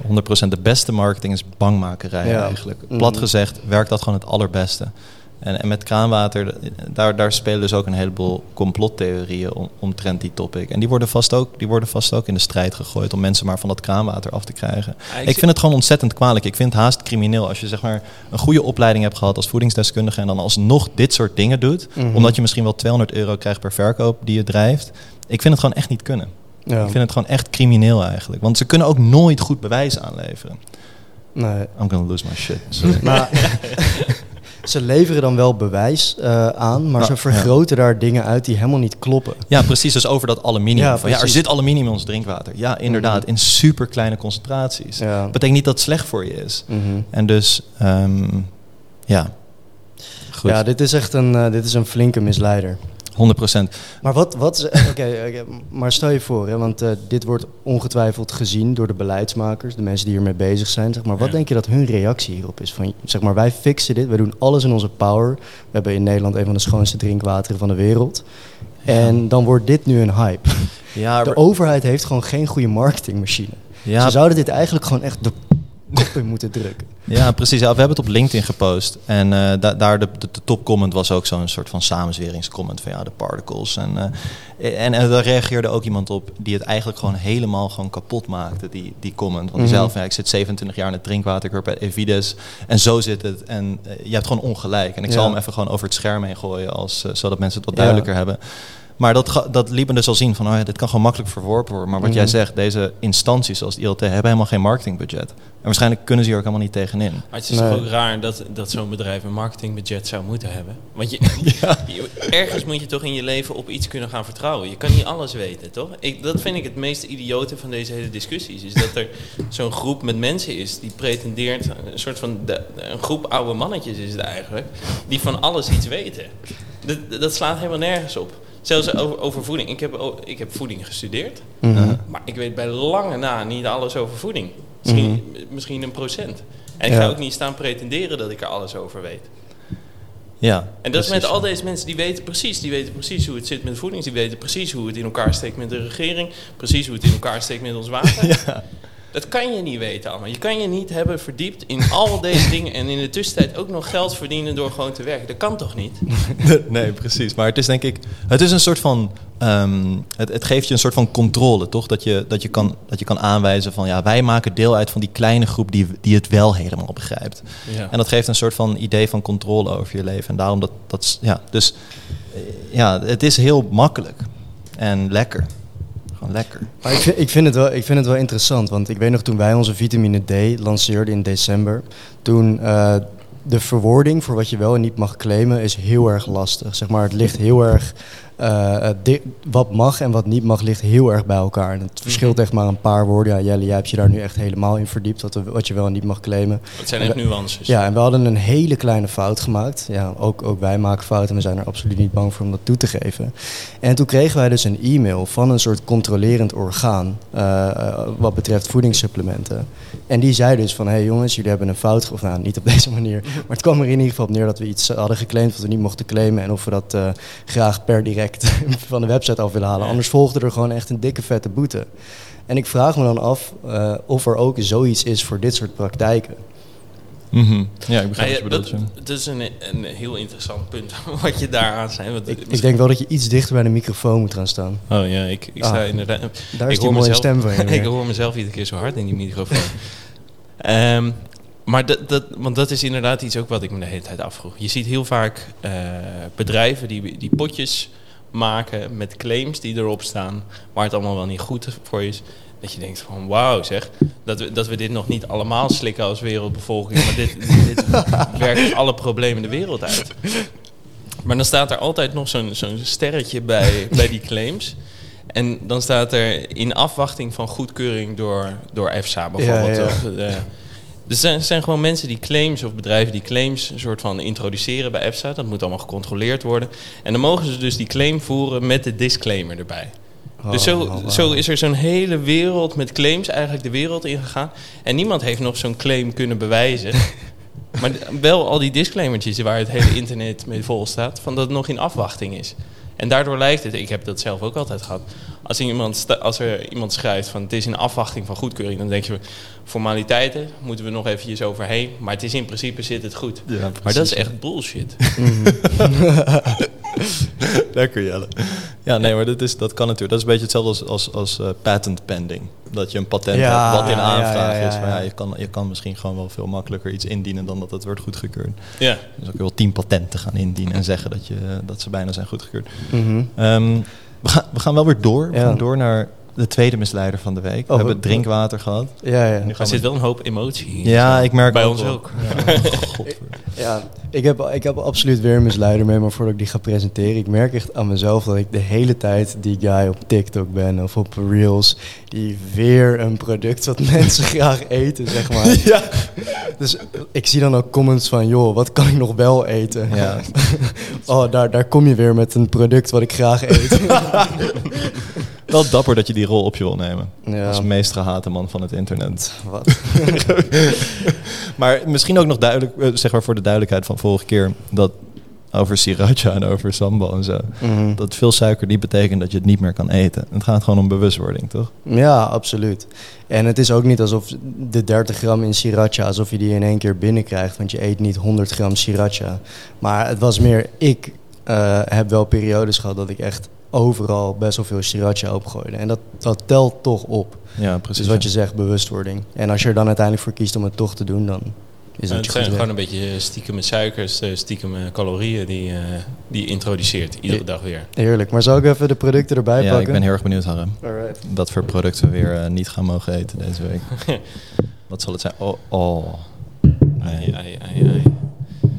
100% de beste marketing is bangmakerij Ja. eigenlijk. Mhm. Plat gezegd werkt dat gewoon het allerbeste. En, en met kraanwater, daar, daar spelen dus ook een heleboel complottheorieën om, omtrent die topic. En die worden, vast ook, die worden vast ook in de strijd gegooid om mensen maar van dat kraanwater af te krijgen. Ja, ik vind het gewoon ontzettend kwalijk. Ik vind het haast crimineel als je zeg maar een goede opleiding hebt gehad als voedingsdeskundige en dan alsnog dit soort dingen doet. Mhm. Omdat je misschien wel 200 euro krijgt per verkoop die je drijft. Ik vind het gewoon echt niet kunnen. Ja. Ik vind het gewoon echt crimineel eigenlijk. Want ze kunnen ook nooit goed bewijs aanleveren. Nee. I'm gonna lose my shit. Sorry. Maar ze leveren dan wel bewijs eh, aan, maar ze vergroten daar dingen uit die helemaal niet kloppen. Ja, precies. Dus over dat aluminium. Ja, Van, ja, er zit aluminium in ons drinkwater. Ja, inderdaad. In super kleine concentraties. Ja. Dat betekent niet dat het slecht voor je is. Mhm. En dus, ehm, ja. Goed. Ja, dit is echt een, eh, dit is een flinke misleider. 100%. Maar wat, wat is- oké, maar stel je voor, hè, want eh, dit wordt ongetwijfeld gezien door de beleidsmakers, de mensen die hiermee bezig zijn. Zeg maar, wat Ja. denk je dat hun reactie hierop is? Van, zeg maar, wij fixen dit, wij doen alles in onze power. We hebben in Nederland een van de schoonste drinkwateren van de wereld. En dan wordt dit nu een hype. Ja, De overheid heeft gewoon geen goede marketingmachine. ja, Ze zouden dit eigenlijk gewoon echt de kop in moeten drukken. Ja, precies. Ja, we hebben het op LinkedIn gepost. En eh, da- daar de, de, de topcomment was ook zo'n soort van samenzweringscomment van ja, de particles. En, eh, en, en daar reageerde ook iemand op die het eigenlijk gewoon helemaal gewoon kapot maakte, die, die comment. Want Mhm. van ja, ik zit 27 jaar in het drinkwater, ik bij Evides. En zo zit het. En eh, je hebt gewoon ongelijk. En ik zal Ja. hem even gewoon over het scherm heen gooien, als, zodat mensen het wat Ja. duidelijker hebben. Maar dat, dat liet me dus al zien van, oh ja, dit kan gewoon makkelijk verworpen worden. Maar wat jij Mhm. zegt, deze instanties zoals het ILT hebben helemaal geen marketingbudget. En waarschijnlijk kunnen ze hier ook helemaal niet tegenin. Maar het is Nee. toch ook raar dat, dat zo'n bedrijf een marketingbudget zou moeten hebben. Want je, ergens moet je toch in je leven op iets kunnen gaan vertrouwen. Je kan niet alles weten, toch? Ik, dat vind ik het meest idiote van deze hele discussies. Is dat er zo'n groep met mensen is die pretendeert... Een soort van... de- een groep oude mannetjes is het eigenlijk. Die van alles iets weten. Dat, dat slaat helemaal nergens op. Zelfs over, over voeding. Ik heb, ik heb voeding gestudeerd. Mhm. Maar ik weet bij lange na niet alles over voeding. Misschien, misschien een procent. En ik ga Ja. ook niet staan pretenderen dat ik er alles over weet. Ja, En dat is met al deze mensen, die weten precies, die weten precies hoe het zit met voeding. Die weten precies hoe het in elkaar steekt met de regering. Precies hoe het in elkaar steekt met ons water. Dat kan je niet weten allemaal. Je kan je niet hebben verdiept in al deze dingen. En in de tussentijd ook nog geld verdienen door gewoon te werken. Dat kan toch niet? nee, precies. Maar het is denk ik, het is een soort van, ehm, het, het geeft je een soort van controle, toch? Dat je, dat, je kan, dat je kan aanwijzen van, ja, wij maken deel uit van die kleine groep die, die het wel helemaal begrijpt. Ja. En dat geeft een soort van idee van controle over je leven. En daarom dat, dat ja, dus eh, ja, het is heel makkelijk en lekker. Lekker. Maar ik, vind, ik, vind het wel, ik vind het wel interessant, want ik weet nog toen wij onze vitamine D lanceerden in december, toen eh, de verwoording voor wat je wel en niet mag claimen is heel erg lastig. Zeg maar, het ligt heel erg, eh, eh, wat mag en wat niet mag ligt heel erg bij elkaar. En het verschilt echt maar een paar woorden. Ja, Jelle, jij hebt je daar nu echt helemaal in verdiept, wat, wat je wel en niet mag claimen. Het zijn echt nuances. Ja, en we hadden een hele kleine fout gemaakt. Ja, ook, ook wij maken fouten en we zijn er absoluut niet bang voor om dat toe te geven. En toen kregen wij dus een e-mail van een soort controlerend orgaan eh, wat betreft voedingssupplementen. En die zei dus van, hé hey jongens, jullie hebben een fout, of nou niet op deze manier, maar het kwam er in ieder geval op neer dat we iets hadden geclaimd wat we niet mochten claimen en of we dat graag per direct van de website af willen halen. Anders volgde er gewoon echt een dikke vette boete. En ik vraag me dan af eh, of er ook zoiets is voor dit soort praktijken. Ja, ik Nou begrijp ja, wat je bedoelt. dat, ja. dat is een, een heel interessant punt wat je daar aan zei. Want Ik, denk wel dat je iets dichter bij de microfoon moet gaan staan. Oh ja, ik, ik sta Ah. inderdaad... Daar is ik die mooie stem van ik hoor mezelf iedere keer zo hard in die microfoon. Ehm, maar dat, dat, want dat is inderdaad iets ook wat ik me de hele tijd afvroeg. Je ziet heel vaak eh, bedrijven die, die potjes maken met claims die erop staan, waar het allemaal wel niet goed voor is. Dat je denkt van wauw zeg, dat we, dat we dit nog niet allemaal slikken als wereldbevolking, maar dit, dit werkt alle problemen de wereld uit. Maar dan staat er altijd nog zo'n zo'n sterretje bij, bij die claims. En dan staat er in afwachting van goedkeuring door, door EFSA bijvoorbeeld. Ja, ja. Of, eh, er zijn, gewoon mensen die claims of bedrijven die claims een soort van introduceren bij EFSA. Dat moet allemaal gecontroleerd worden. En dan mogen ze dus die claim voeren met de disclaimer erbij. dus zo, Oh, wauw. zo is er zo'n hele wereld met claims eigenlijk de wereld ingegaan. En niemand heeft nog zo'n claim kunnen bewijzen. maar wel al die disclaimertjes waar het hele internet mee vol staat, van dat het nog in afwachting is. En daardoor lijkt het, ik heb dat zelf ook altijd gehad. Als, iemand, als er iemand schrijft van het is in afwachting van goedkeuring, dan denk je formaliteiten moeten we nog eventjes overheen. Maar het is in principe zit het goed. Ja, Maar dat is echt bullshit. Lekker Jelle. Ja, nee, maar dat, is, dat kan natuurlijk. Dat is een beetje hetzelfde als, als, als eh, patent pending. Dat je een patent Ja, hebt wat in ja, aanvraag ja, ja, is. Maar ja, ja. je, kan, je kan misschien gewoon wel veel makkelijker iets indienen dan dat het wordt goedgekeurd. Ja. Dus ook wel tien patenten gaan indienen en zeggen dat, je, dat ze bijna zijn goedgekeurd. Mhm. Ehm, we, gaan, we gaan wel weer door. We Ja. gaan door naar de tweede misleider van de week. we Oh, hebben wat- drinkwater gehad. Ja, ja. Nu Er zit wel een hoop emotie in. Ja, ik merk Bij ook ons wel. ook. Ja, godver- ja ik, heb, ik heb absoluut weer een misleider mee, maar voordat ik die ga presenteren, ik merk echt aan mezelf dat ik de hele tijd die guy op TikTok ben of op Reels, die weer een product wat mensen graag eten, zeg maar. ja. Dus ik zie dan ook comments van, joh, wat kan ik nog wel eten? Ja. Oh, daar, daar kom je weer met een product wat ik graag eet. Wel dapper dat je die rol op je wil nemen. Ja. Als meest gehate man van het internet. Wat? Maar misschien ook nog duidelijk, eh, zeg maar voor de duidelijkheid van vorige keer, dat over sriracha en over sambal en zo. Mhm. Dat veel suiker niet betekent dat je het niet meer kan eten. Het gaat gewoon om bewustwording, toch? Ja, absoluut. En het is ook niet alsof de 30 gram in sriracha, alsof je die in één keer binnenkrijgt. Want je eet niet 100 gram sriracha. Maar het was meer, ik eh, heb wel periodes gehad dat ik echt overal best wel veel sriracha opgooide. En dat, dat telt toch op. Ja, precies. Dus wat je zegt, bewustwording. En als je er dan uiteindelijk voor kiest om het toch te doen, dan is het het zijn goed gewoon een beetje stiekeme suikers, eh, stiekeme calorieën die, eh, die je introduceert. Iedere dag weer. Heerlijk. Maar zal ik even de producten erbij ja, pakken? ik ben heel erg benieuwd, Harm. Alright. Wat voor producten we weer eh, niet gaan mogen eten deze week. wat zal het zijn? Oh, oh. Ai, Nee. ai, ai, ai.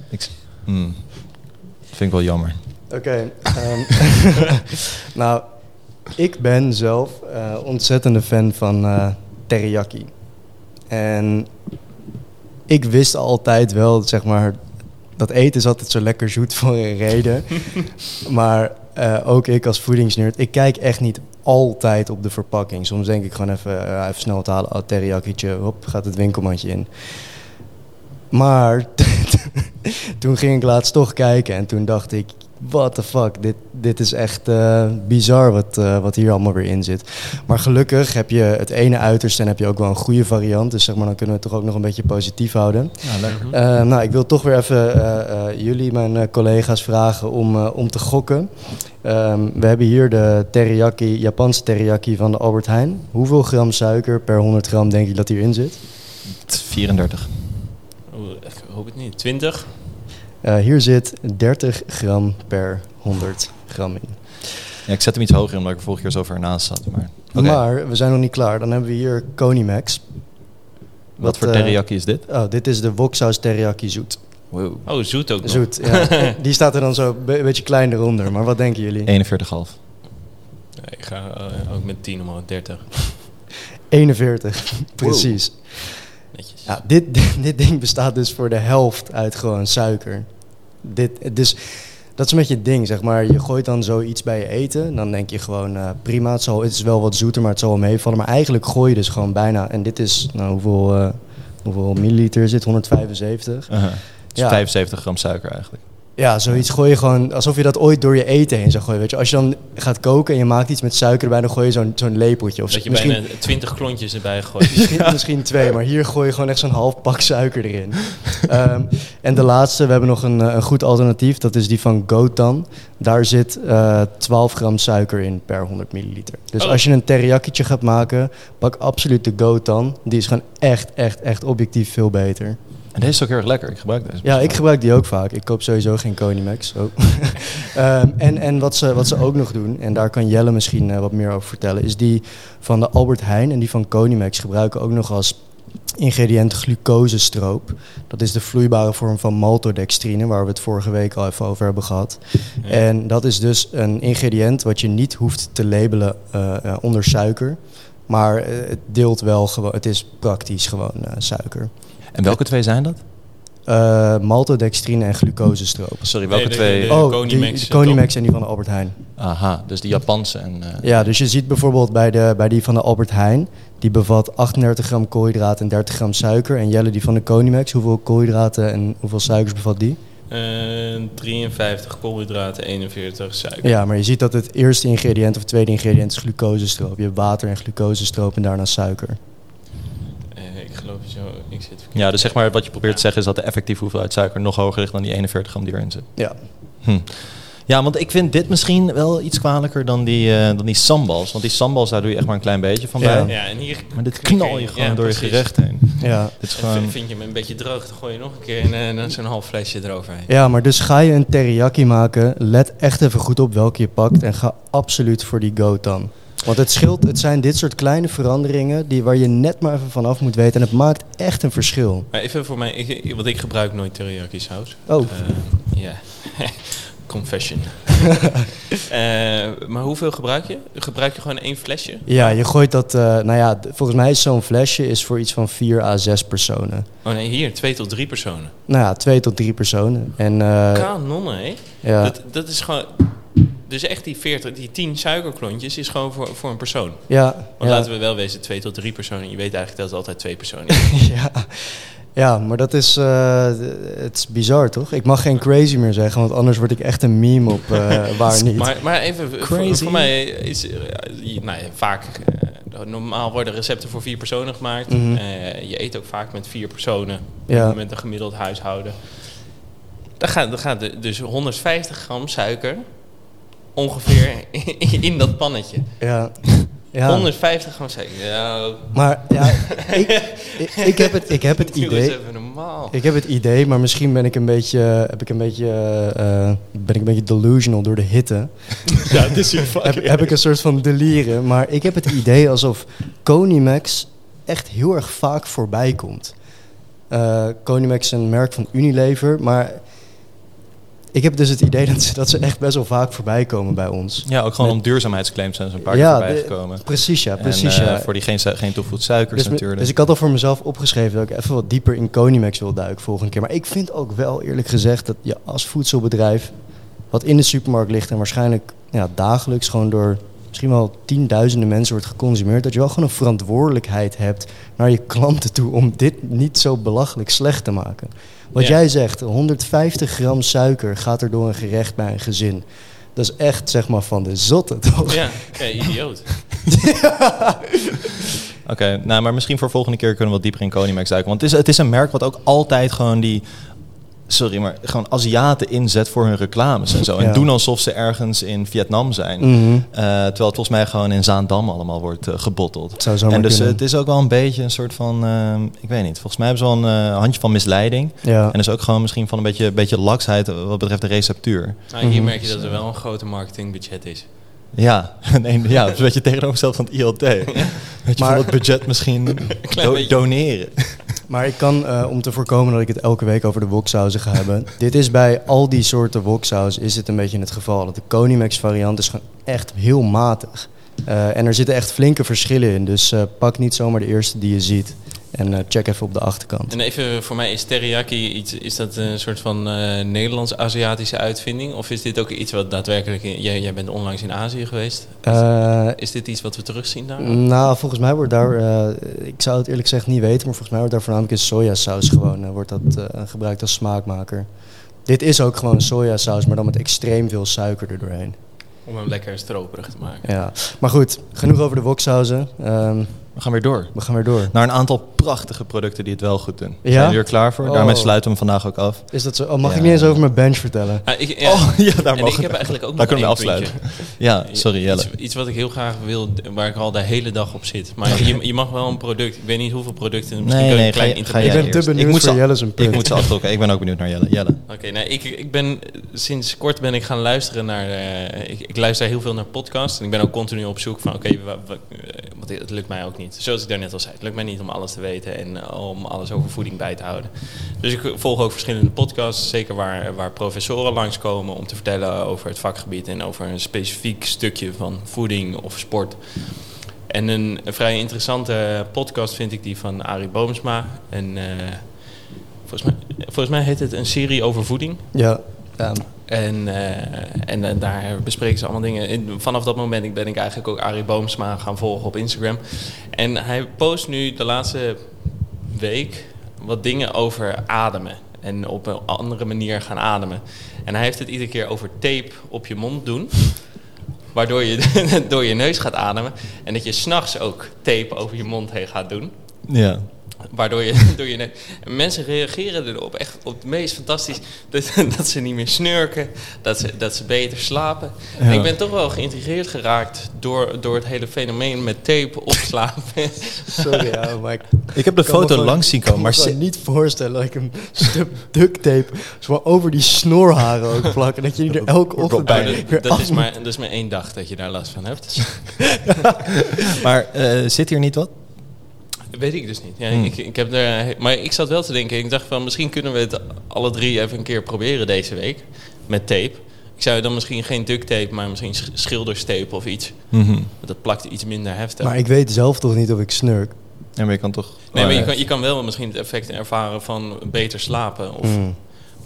Ik, mm. Vind ik wel jammer. Oké. ehm, nou, ik ben zelf eh, ontzettende fan van eh, teriyaki. En ik wist altijd wel, zeg maar, dat eten is altijd zo lekker zoet voor een reden. maar eh, ook ik als voedingsnerd, ik kijk echt niet altijd op de verpakking. Soms denk ik gewoon even, even snel te halen, oh, teriyakietje, hop, gaat het winkelmandje in. Maar toen ging ik laatst toch kijken en toen dacht ik, what the fuck, dit, dit is echt eh, bizar wat, eh, wat hier allemaal weer in zit. Maar gelukkig heb je het ene uiterste en heb je ook wel een goede variant. Dus zeg maar, dan kunnen we het toch ook nog een beetje positief houden. Ja, lekker. Eh, nou, ik wil toch weer even eh, eh, jullie, mijn eh, collega's, vragen om, eh, om te gokken. Ehm, we hebben hier de teriyaki, Japanse teriyaki van de Albert Heijn. Hoeveel gram suiker per 100 gram denk je dat hierin zit? 34. Oeh, ik hoop het niet. 20? Eh, hier zit 30 gram per 100 gram in. Ja, ik zet hem iets hoger in omdat ik er vorige keer zo ver naast zat. Maar, Oké. Maar we zijn nog niet klaar. Dan hebben we hier Konimax. wat voor eh, teriyaki is dit? Oh, dit is de woksaus teriyaki zoet. Wow. Oh, zoet ook nog. Zoet, ja. Die staat er dan zo een be- beetje klein eronder. Maar wat denken jullie? 41,5. Ja, ik ga eh, ook met 10 omhoog, 30. 41, precies. Netjes. Ja, dit, dit ding bestaat dus voor de helft uit gewoon suiker. Dit, dus dat is een beetje het ding, zeg maar. Je gooit dan zoiets bij je eten. Dan denk je gewoon, eh, prima, het, zal, het is wel wat zoeter, maar het zal wel meevallen. Maar eigenlijk gooi je dus gewoon bijna... En dit is, nou, hoeveel, eh, hoeveel milliliter is dit? 175? Uh-huh. Dus Ja. 75 gram suiker eigenlijk. Ja, zoiets gooi je gewoon alsof je dat ooit door je eten heen zou gooien. Weet je, als je dan gaat koken en je maakt iets met suiker erbij, dan gooi je zo'n zo'n lepeltje. Of Dat je misschien, bijna 20 klontjes erbij gooit. misschien, misschien twee, maar hier gooi je gewoon echt zo'n half pak suiker erin. Ehm, en de laatste, we hebben nog een, eh, een goed alternatief. Dat is die van Gotan. Daar zit eh 12 gram suiker in per 100 milliliter. Dus Oh. als je een teriyakietje gaat maken, pak absoluut de Gotan. Die is gewoon echt, echt, echt objectief veel beter. En deze is ook heel erg lekker. Ik gebruik deze. Ja, ik gebruik die ook vaak. Ik koop sowieso geen Konimax. Oh. Ehm, en en wat, ze, wat ze ook nog doen, en daar kan Jelle misschien eh, wat meer over vertellen, is die van de Albert Heijn en die van Konimax gebruiken ook nog als ingrediënt glucosestroop. Dat is de vloeibare vorm van maltodextrine, waar we het vorige week al even over hebben gehad. Ja. En dat is dus een ingrediënt wat je niet hoeft te labelen eh, eh, onder suiker. Maar eh, het deelt wel gewoon, het is praktisch gewoon eh, suiker. En welke twee zijn dat? Eh maltodextrine en glucosestroop. Sorry, Nee, welke de- twee? de- de- Oh, die, Konimax en die van de Albert Heijn. Aha, dus de Japanse en... eh, Ja, dus je ziet bijvoorbeeld bij, de, bij die van de Albert Heijn... die bevat 38 gram koolhydraten en 30 gram suiker. En Jelle, die van de Konimax, hoeveel koolhydraten en hoeveel suikers bevat die? Eh, 53 koolhydraten, 41 suiker. Ja, maar je ziet dat het eerste ingrediënt of tweede ingrediënt is glucosestroop. Je hebt water en glucosestroop en daarna suiker. Eh, ik geloof zo, ik zit verkeerd. Ja, dus zeg maar wat je probeert te zeggen is dat de effectieve hoeveelheid suiker nog hoger ligt dan die 41 gram die erin zit. Ja, Hm. Ja, want ik vind dit misschien wel iets kwalijker dan die, eh, dan die sambals. Want die sambals, daar doe je echt maar een klein beetje van Ja. bij. Ja, en hier Maar dit knal je gewoon Ja, door je gerecht heen. ja. Dit is En gewoon... vind- je hem een beetje droog, dan gooi je nog een keer en, eh, dan zo'n half flesje eroverheen. ja, maar dus ga je een teriyaki maken, let echt even goed op welke je pakt. En ga absoluut voor die gotan. Want het scheelt, het zijn dit soort kleine veranderingen die, waar je net maar even vanaf moet weten. En het maakt echt een verschil. Maar even voor mij, ik, want ik gebruik nooit teriyaki saus. Oh, ja. Confession. Eh, maar hoeveel gebruik je? Gebruik je gewoon één flesje? Ja, je gooit dat... eh, nou ja, volgens mij is zo'n flesje is voor iets van 4 à 6 personen. Oh nee, hier, twee tot drie personen. Nou ja, twee tot drie personen. En eh, Kanonnen, hè? ja, Dat, dat is gewoon... Dus echt die 40, die 10 suikerklontjes is gewoon voor, voor een persoon. ja, Want ja, laten we wel wezen, twee tot drie personen. Je weet eigenlijk dat het altijd twee personen is. ja. Ja, maar dat is... eh, het is bizar, toch? Ik mag geen crazy meer zeggen, want anders word ik echt een meme op eh, waar niet. Maar, maar even, voor, Crazy. voor mij is eh, nou ja, vaak... eh, normaal worden recepten voor vier personen gemaakt. Mhm. Eh, je eet ook vaak met vier personen. Ja. Met een gemiddeld huishouden. Dan gaat, dan gaat de- dus 150 gram suiker ongeveer in, in dat pannetje. Ja, ja. 150 gram suiker. Ja, maar ja, ik, ik, ik heb het, ik heb het idee... even normaal. Ik heb het idee, maar misschien ben ik een beetje, heb ik een beetje, eh, eh, ben ik een beetje delusional door de hitte. Ja, het is heb, heb ik een soort van delirium. Maar ik heb het idee alsof Conimax echt heel erg vaak voorbij komt. Eh Conimax is een merk van Unilever, maar ik heb dus het idee dat ze, dat ze echt best wel vaak voorbij komen bij ons. Ja, ook gewoon Met- om duurzaamheidsclaims zijn ze een paar Ja, keer voorbij gekomen. Precies ja, En, precies eh, ja. voor die geen, geen toegevoegd suikers Dus, natuurlijk. dus ik had al voor mezelf opgeschreven dat ik even wat dieper in Conimax wil duiken volgende keer. Maar ik vind ook wel eerlijk gezegd dat je als voedselbedrijf, wat in de supermarkt ligt en waarschijnlijk ja, dagelijks gewoon door misschien wel tienduizenden mensen wordt geconsumeerd, dat je wel gewoon een verantwoordelijkheid hebt naar je klanten toe om dit niet zo belachelijk slecht te maken. Wat Ja. jij zegt, 150 gram suiker gaat er door een gerecht bij een gezin. Dat is echt zeg maar van de zotte, toch? Ja, ja, idioot. Oké, nou, maar misschien voor volgende keer kunnen we wat dieper in Conimax duiken. Want het is, het is een merk wat ook altijd gewoon die... Sorry, maar gewoon Aziaten inzet voor hun reclames en zo. En Ja. doen alsof ze ergens in Vietnam zijn. Mhm. Eh, terwijl het volgens mij gewoon in Zaandam allemaal wordt eh, gebotteld. En dus kunnen. het is ook wel een beetje een soort van... eh, ik weet niet, volgens mij hebben ze wel een handje van misleiding. ja. En dus ook gewoon misschien van een beetje, beetje laksheid wat betreft de receptuur. Nou, hier Mhm. merk je dat er wel een grote marketingbudget is. Ja, nee, ja, het is een beetje tegenovergesteld van het ILT. Weet je, Maar- van het budget misschien do- doneren. Maar ik kan, eh, om te voorkomen dat ik het elke week over de woksauzen ga hebben. dit is bij al die soorten woksaus is het een beetje het geval. Dat de Conimax variant is gewoon echt heel matig. Eh, en er zitten echt flinke verschillen in. Dus eh, pak niet zomaar de eerste die je ziet. En eh, check even op de achterkant. En even voor mij, is teriyaki iets, is dat een soort van eh, Nederlands-Aziatische uitvinding? Of is dit ook iets wat daadwerkelijk, in- jij, jij bent onlangs in Azië geweest. Eh, Is dit iets wat we terugzien daar? nou, volgens mij wordt daar, ik zou het eerlijk gezegd niet weten, maar volgens mij wordt daar voornamelijk in sojasaus gewoon, wordt dat gebruikt als smaakmaker. Dit is ook gewoon sojasaus, maar dan met extreem veel suiker er doorheen. Om hem lekker stroperig te maken. Ja, maar goed, genoeg over de woksauzen. Ehm, We gaan weer door. we gaan weer door. Naar een aantal prachtige producten die het wel goed doen. Ja? Zijn jullie er klaar voor? Oh. Daarmee sluiten we hem vandaag ook af. Is dat zo? Oh, mag Ja. ik niet eens over mijn bench vertellen? Ah, ik, ja. Oh, ja, daar en mogen ik we- heb eigenlijk ook Daar nog kunnen we afsluiten. puntje. Ja, sorry Jelle. Iets, iets wat ik heel graag wil, waar ik al de hele dag op zit. Maar je, je mag wel een product, ik weet niet hoeveel producten, misschien Nee, kun je nee, een klein ga ik ben te Ik benieuwd moet voor ze- Jelle zijn Ik punt. moet ze afdrukken. Ik ben ook benieuwd naar Jelle. Jelle. Oké, nou, ik, ik ben sinds kort ben ik gaan luisteren naar. eh, ik, ik luister heel veel naar podcasts. En ik ben ook continu op zoek van: oké, wa- eh, want het lukt mij ook niet. Zoals ik daarnet al zei, het lukt mij niet om alles te weten en eh, om alles over voeding bij te houden. Dus ik volg ook verschillende podcasts, zeker waar, waar professoren langskomen om te vertellen over het vakgebied en over een specifiek stukje van voeding of sport. En een, vrij interessante podcast vind ik die van Arie Boomsma. En eh, volgens, mij, volgens mij heet het een serie over voeding. Ja, ja. En, eh, en eh, daar bespreken ze allemaal dingen. En vanaf dat moment ben ik eigenlijk ook Arie Boomsma gaan volgen op Instagram. En hij post nu de laatste week wat dingen over ademen. En op een andere manier gaan ademen. En hij heeft het iedere keer over tape op je mond doen. Waardoor je door je neus gaat ademen. En dat je s'nachts ook tape over je mond heen gaat doen. Ja. Waardoor je door je mensen reageren erop echt op het meest fantastisch. Dat, dat ze niet meer snurken, dat ze, dat ze beter slapen. Ja. ik ben toch wel geïntrigeerd geraakt door, door het hele fenomeen met tape opslapen. Sorry, ja, maar ik Ik heb de foto gewoon- langs zien komen. Maar kan me ze- niet voorstellen dat ik een stuk duct tape zo over die snorharen ook plak. En dat je die er elke ochtend bij dat, dat, is maar, dat is maar één dag dat je daar last van hebt. maar eh, zit hier niet wat? Weet ik dus niet. Ja, Hmm. ik, ik heb er, maar ik zat wel te denken. Ik dacht van misschien kunnen we het alle drie even een keer proberen deze week. Met tape. Ik zou dan misschien geen duct tape, maar misschien sch- schilderstape of iets. Mhm. Dat plakt iets minder heftig. Maar ik weet zelf toch niet of ik snurk. Ja, maar je kan toch... nee, maar je kan, je kan wel misschien het effect ervaren van beter slapen. Of, Mm.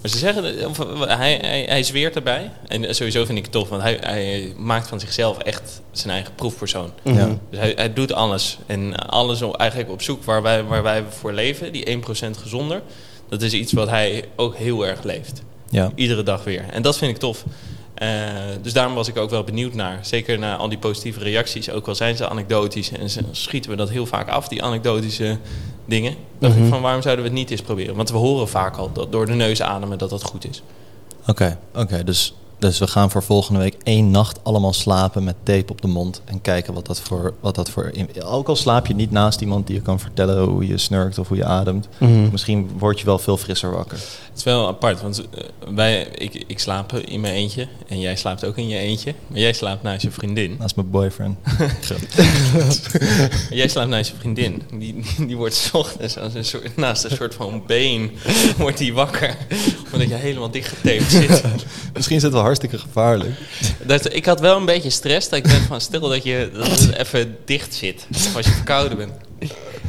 Maar ze zeggen, dat- of, eh, hij, hij, hij zweert erbij. En sowieso vind ik het tof, want hij, hij maakt van zichzelf echt zijn eigen proefpersoon. Ja. Dus hij, hij doet alles. En alles op- eigenlijk op zoek waar wij, waar wij voor leven, die 1% gezonder. Dat is iets wat hij ook heel erg leeft. Ja. Iedere dag weer. En dat vind ik tof. Eh, dus daarom was ik ook wel benieuwd naar. Zeker naar al die positieve reacties. Ook al zijn ze anekdotisch. En ze, schieten we dat heel vaak af, die anekdotische dingen. Dacht Mhm. ik van waarom zouden we het niet eens proberen? Want we horen vaak al dat door de neus ademen dat dat goed is. Oké, oké. dus, dus we gaan voor volgende week één nacht allemaal slapen met tape op de mond. En kijken wat dat voor... Wat dat voor in- ook al slaap je niet naast iemand die je kan vertellen hoe je snurkt of hoe je ademt. Mhm. Misschien word je wel veel frisser wakker. Het is wel apart, want eh, wij, ik, ik slaap in mijn eentje. En jij slaapt ook in je eentje. Maar jij slaapt naast je vriendin. Naast mijn boyfriend. Jij slaapt naast je vriendin. Die, die wordt 's ochtends als een soort, naast een soort van been wordt die wakker. Omdat je helemaal dichtgetaped zit. Misschien is het wel hartstikke gevaarlijk. Dat, ik had wel een beetje stress. Dat ik dacht van stel dat je dat het even dicht zit. Of als je verkouden bent.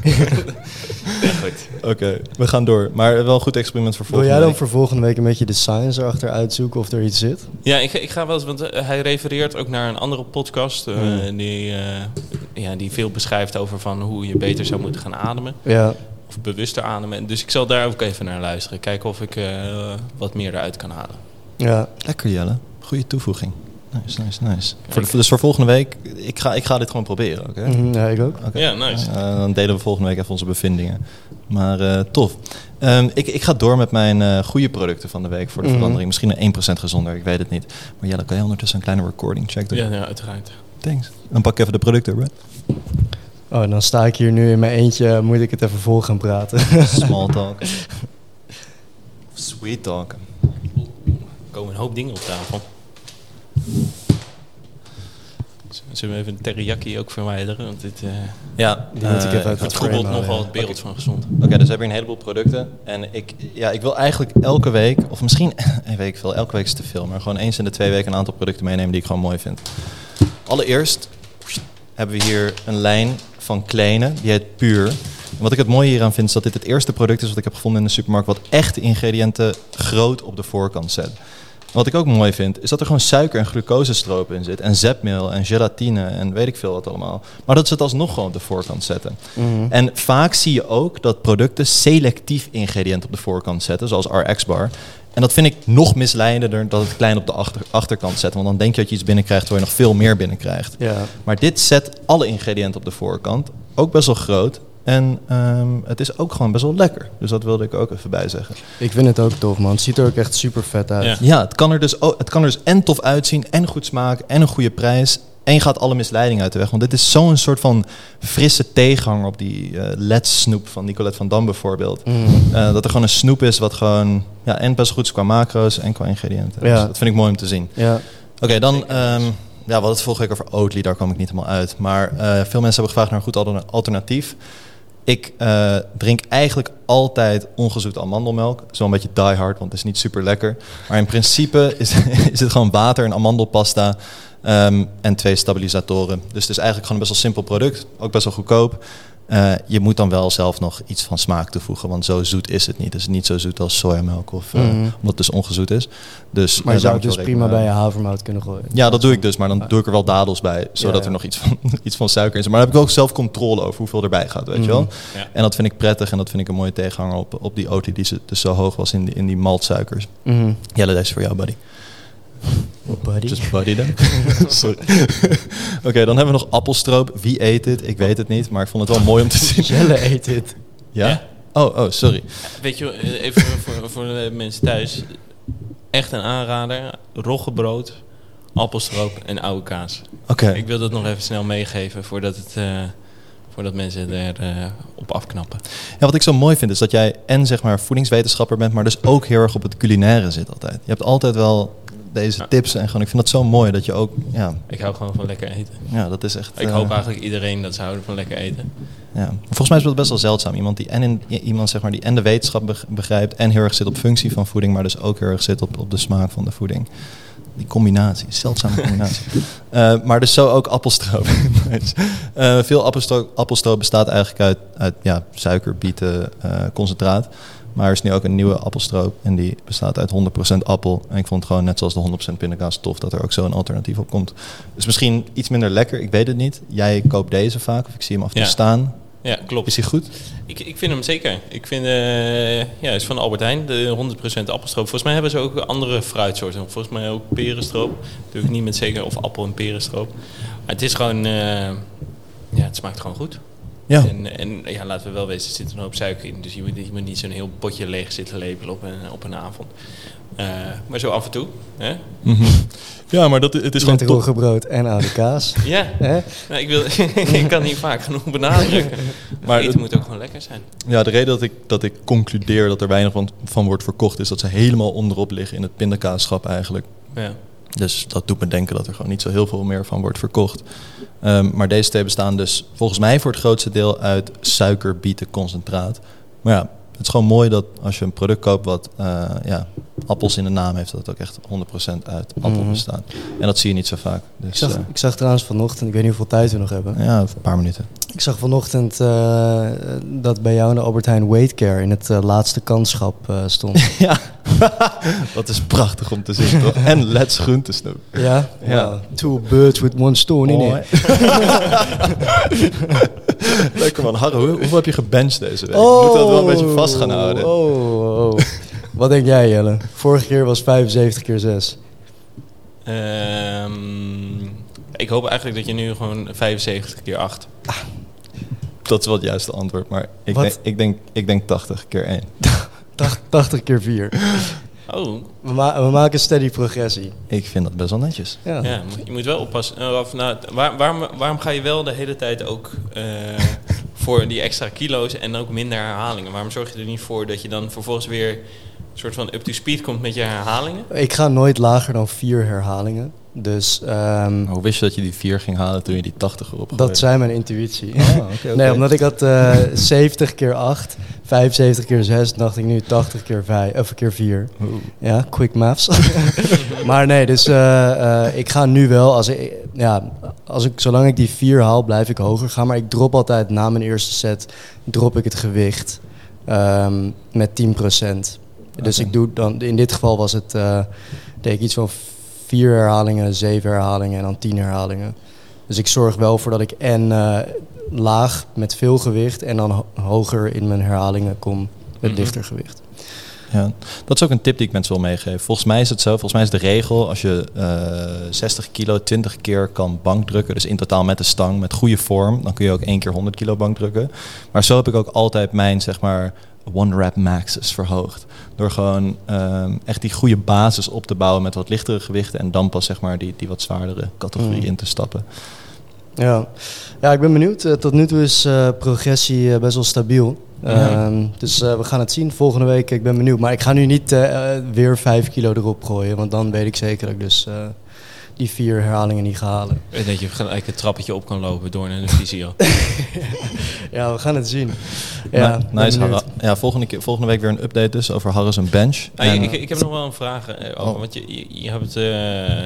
ja, goed. Oké, we gaan door. Maar wel een goed experiment voor Wil volgende jij dan voor volgende week een beetje de science erachter uitzoeken of er iets zit? Ja, ik, ik ga wel eens, want eh, hij refereert ook naar een andere podcast. eh, Hmm. die, eh, ja, die veel beschrijft over van hoe je beter zou moeten gaan ademen. Ja. Of bewuster ademen. Dus ik zal daar ook even naar luisteren. Kijken of ik eh, wat meer eruit kan halen. Ja. Lekker Jelle. Goede toevoeging. Nice, nice, nice. Voor de- dus voor volgende week, ik ga, ik ga dit gewoon proberen. Oké? Mhm, ja, ik ook. Oké. Ja, nice. Eh, dan delen we volgende week even onze bevindingen. Maar eh, tof. Ehm, ik, ik ga door met mijn eh, goede producten van de week voor de Mhm. verandering. Misschien een 1% gezonder, ik weet het niet. Maar Jelle, kan je ondertussen een kleine recording check doen? Ja, ja, uiteraard. Thanks. Dan pak ik even de producten, bro. Oh, dan sta ik hier nu in mijn eentje. Moet ik het even vol gaan praten? Small talk. Sweet talk. Er komen een hoop dingen op tafel. Zullen we even de teriyaki ook verwijderen? Want dit, eh Ja, Die moet ik even eh, uit het nogal het beeld van gezond. Oké, dus we hebben hier een heleboel producten. En ik, ja, ik wil eigenlijk elke week, of misschien, weet ik veel, elke week is te veel, maar gewoon eens in de twee weken een aantal producten meenemen die ik gewoon mooi vind. Allereerst hebben we hier een lijn van kleine, die heet Puur. En wat ik het mooie hieraan vind, is dat dit het eerste product is wat ik heb gevonden in de supermarkt, wat echt de ingrediënten groot op de voorkant zet. Wat ik ook mooi vind, is dat er gewoon suiker en glucosestroop in zit. En zetmeel en gelatine en weet ik veel wat allemaal. Maar dat ze het alsnog gewoon op de voorkant zetten. Mhm. En vaak zie je ook dat producten selectief ingrediënten op de voorkant zetten, zoals RX-bar. En dat vind ik nog misleidender dan het klein op de achter, achterkant zetten. Want dan denk je dat je iets binnenkrijgt waar je nog veel meer binnenkrijgt. Ja. Maar dit zet alle ingrediënten op de voorkant. Ook best wel groot. En ehm, het is ook gewoon best wel lekker. Dus dat wilde ik ook even bij zeggen. Ik vind het ook tof, man. Het ziet er ook echt super vet uit. Ja. Ja, het kan er dus, ook, het kan er dus en tof uitzien, en goed smaken, en een goede prijs. En je gaat alle misleidingen uit de weg. Want dit is zo'n soort van frisse tegenhanger op die eh Let's snoep van Nicolette van Dam bijvoorbeeld. Mhm. Eh, dat er gewoon een snoep is wat gewoon ja, en best goed is qua macro's en qua ingrediënten. Ja. Dus dat vind ik mooi om te zien. Ja. Oké, dan ehm, ja, hadden het vorige week over Oatly, daar kwam ik niet helemaal uit. Maar eh, veel mensen hebben gevraagd naar een goed alterna- alternatief. Ik eh, drink eigenlijk altijd ongezoete amandelmelk. Wel een beetje die hard, want het is niet super lekker. Maar in principe is, is het gewoon water en amandelpasta ehm, en twee stabilisatoren. Dus het is eigenlijk gewoon een best wel simpel product. Ook best wel goedkoop. Eh, je moet dan wel zelf nog iets van smaak toevoegen, want zo zoet is het niet. Het is niet zo zoet als sojamelk, of, eh, Mhm. omdat het dus ongezoet is. Dus, Maar eh, je daar zou het je dus prima bij je havermout kunnen gooien. ja, dat doe ik dus, maar dan Ah. doe ik er wel dadels bij, zodat Ja, ja. er nog iets van, iets van suiker in zit. Maar dan heb ik ook zelf controle over hoeveel erbij gaat, weet je wel. Mhm. Ja. En dat vind ik prettig en dat vind ik een mooie tegenhanger op, op die olie die ze- dus zo hoog was in die, in die maltsuikers. Mhm. Jelle, deze is voor jou, buddy. Buddy. Just buddy dan. Sorry. Oké, dan hebben we nog appelstroop. Wie eet dit? Ik weet het niet, maar ik vond het wel mooi om te zien. Jelle eet dit. Ja? Ja. Oh, oh, sorry. Weet je, eh, even voor, voor de mensen thuis. Echt een aanrader. Roggebrood, appelstroop en oude kaas. Oké. Ik wil dat nog even snel meegeven voordat, het, eh, voordat mensen er eh, op afknappen. Ja, wat ik zo mooi vind is dat jij en zeg maar voedingswetenschapper bent, maar dus ook heel erg op het culinaire zit altijd. Je hebt altijd wel deze Ja. tips en gewoon, ik vind dat zo mooi dat je ook, ja, Ik hou gewoon van lekker eten. ja dat is echt... Ik eh, hoop eigenlijk iedereen dat ze houden van lekker eten. Ja. Volgens mij is dat best wel zeldzaam. Iemand die en, in, iemand, zeg maar, die en de wetenschap beg- begrijpt en heel erg zit op functie van voeding, maar dus ook heel erg zit op, op de smaak van de voeding. Die combinatie, zeldzame combinatie. Eh, maar dus zo ook appelstroop. Eh, veel appelstroop, appelstroop bestaat eigenlijk uit, uit ja, suikerbieten, eh, concentraat. Maar er is nu ook een nieuwe appelstroop en die bestaat uit 100% appel. En ik vond gewoon net zoals de 100% pindakaas tof dat er ook zo'n alternatief op komt. Dus misschien iets minder lekker, ik weet het niet. Jij koopt deze vaak of ik zie hem af en toe Ja. staan. Ja, klopt. Is hij goed? Ik, ik vind hem zeker. Ik vind, eh ja, is van Albert Heijn, de 100% appelstroop. Volgens mij hebben ze ook andere fruitsoorten. Volgens mij ook perenstroop. Doe ik niet met zeker, of appel en perenstroop. Maar het is gewoon, eh, ja, het smaakt gewoon goed. Ja. En, en ja, laten we wel wezen, er zit een hoop suiker in. Dus je moet, je moet niet zo'n heel potje leeg zitten lepelen op een, op een avond. Eh, maar zo af en toe. Hè? Mhm. Ja, maar dat, het is gewoon Met top. roggebrood en oude kaas. Ja, Hè? nou, ik, wil, ik kan niet vaak genoeg benadrukken. Maar Maar eten het- moet ook gewoon lekker zijn. Ja, de reden dat ik, dat ik concludeer dat er weinig van, van wordt verkocht... is dat ze helemaal onderop liggen in het pindakaasschap eigenlijk. Ja. Dus dat doet me denken dat er gewoon niet zo heel veel meer van wordt verkocht. Ehm, maar deze twee bestaan dus volgens mij voor het grootste deel uit suikerbietenconcentraat. Maar ja, het is gewoon mooi dat als je een product koopt wat eh, ja, appels in de naam heeft, dat het ook echt 100% uit appel Mhm. bestaat. En dat zie je niet zo vaak. Ik Dus zag, eh, ik zag trouwens vanochtend, ik weet niet hoeveel tijd we nog hebben. ja, een paar minuten. Ik zag vanochtend eh, dat bij jou in de Albert Heijn Weightcare in het eh, laatste kanschap stond. Ja, dat is prachtig om te zien, toch? En Let's Groentesnoep. ja? Ja. Wow. Two birds with one stone in Oh, it. Lekker man. Harro, hoe- hoeveel heb je gebenched deze week? We moeten dat wel een beetje vast gaan houden. Oh, oh. Wat denk jij Jelle? Vorige keer was 75 keer 6. Ehm, ik hoop eigenlijk dat je nu gewoon 75 keer 8. Dat is wel het juiste antwoord, maar ik, denk, ik, denk, ik denk 80 keer 1. 80 keer 4. Oh, We, ma- we maken steady progressie. Ik vind dat best wel netjes. Ja. je moet wel oppassen. Of, nou, waar, waarom, waarom ga je wel de hele tijd ook eh, voor die extra kilo's en ook minder herhalingen? Waarom zorg je er niet voor dat je dan vervolgens weer soort van up-to-speed komt met je herhalingen? Ik ga nooit lager dan 4 herhalingen. Dus ehm, Maar hoe wist je dat je die 4 ging halen toen je die 80 erop dat gooide? zei mijn intuïtie. Ah, oké, oké. Nee, omdat ik had eh 70 keer 8, 75 keer 6, dacht ik nu 80 keer 5, of keer 4. Oeh. Ja, quick maths. maar nee, dus eh, eh, ik ga nu wel, als ik, ja, als ik, zolang ik die 4 haal, blijf ik hoger gaan. Maar ik drop altijd na mijn eerste set, drop ik het gewicht ehm, met 10%. Dus ik doe dan, in dit geval was het, eh deed ik iets van 4 herhalingen, 7 herhalingen en dan 10 herhalingen. Dus ik zorg wel voor dat ik en eh, laag met veel gewicht en dan ho- hoger in mijn herhalingen kom met Mhm. lichter gewicht. Ja, dat is ook een tip die ik mensen wil meegeven. Volgens mij is het zo, volgens mij is de regel als je eh 60 kilo 20 keer kan bankdrukken, dus in totaal met de stang, met goede vorm, dan kun je ook één keer 100 kilo bankdrukken. Maar zo heb ik ook altijd mijn, zeg maar, one rep maxes verhoogd. Door gewoon ehm, echt die goede basis op te bouwen met wat lichtere gewichten en dan pas zeg maar die, die wat zwaardere categorie Mm. in te stappen. Ja, ja ik ben benieuwd. Eh, tot nu toe is eh, progressie eh, best wel stabiel. Ja. Ehm, dus eh, we gaan het zien volgende week. Ik ben benieuwd. Maar ik ga nu niet weer 5 kilo erop gooien. Want dan weet ik zeker dat ik dus eh, die vier herhalingen niet ga halen. En dat je gelijk het trappetje op kan lopen door naar de fysio. Ja, we gaan het zien. Ja, Nou, nice. Ja, volgende, keer, volgende week weer een update dus over Harris en Bench. Ah, En- ik, ik heb nog wel een vraag over, Oh. want je, je, je hebt het... eh,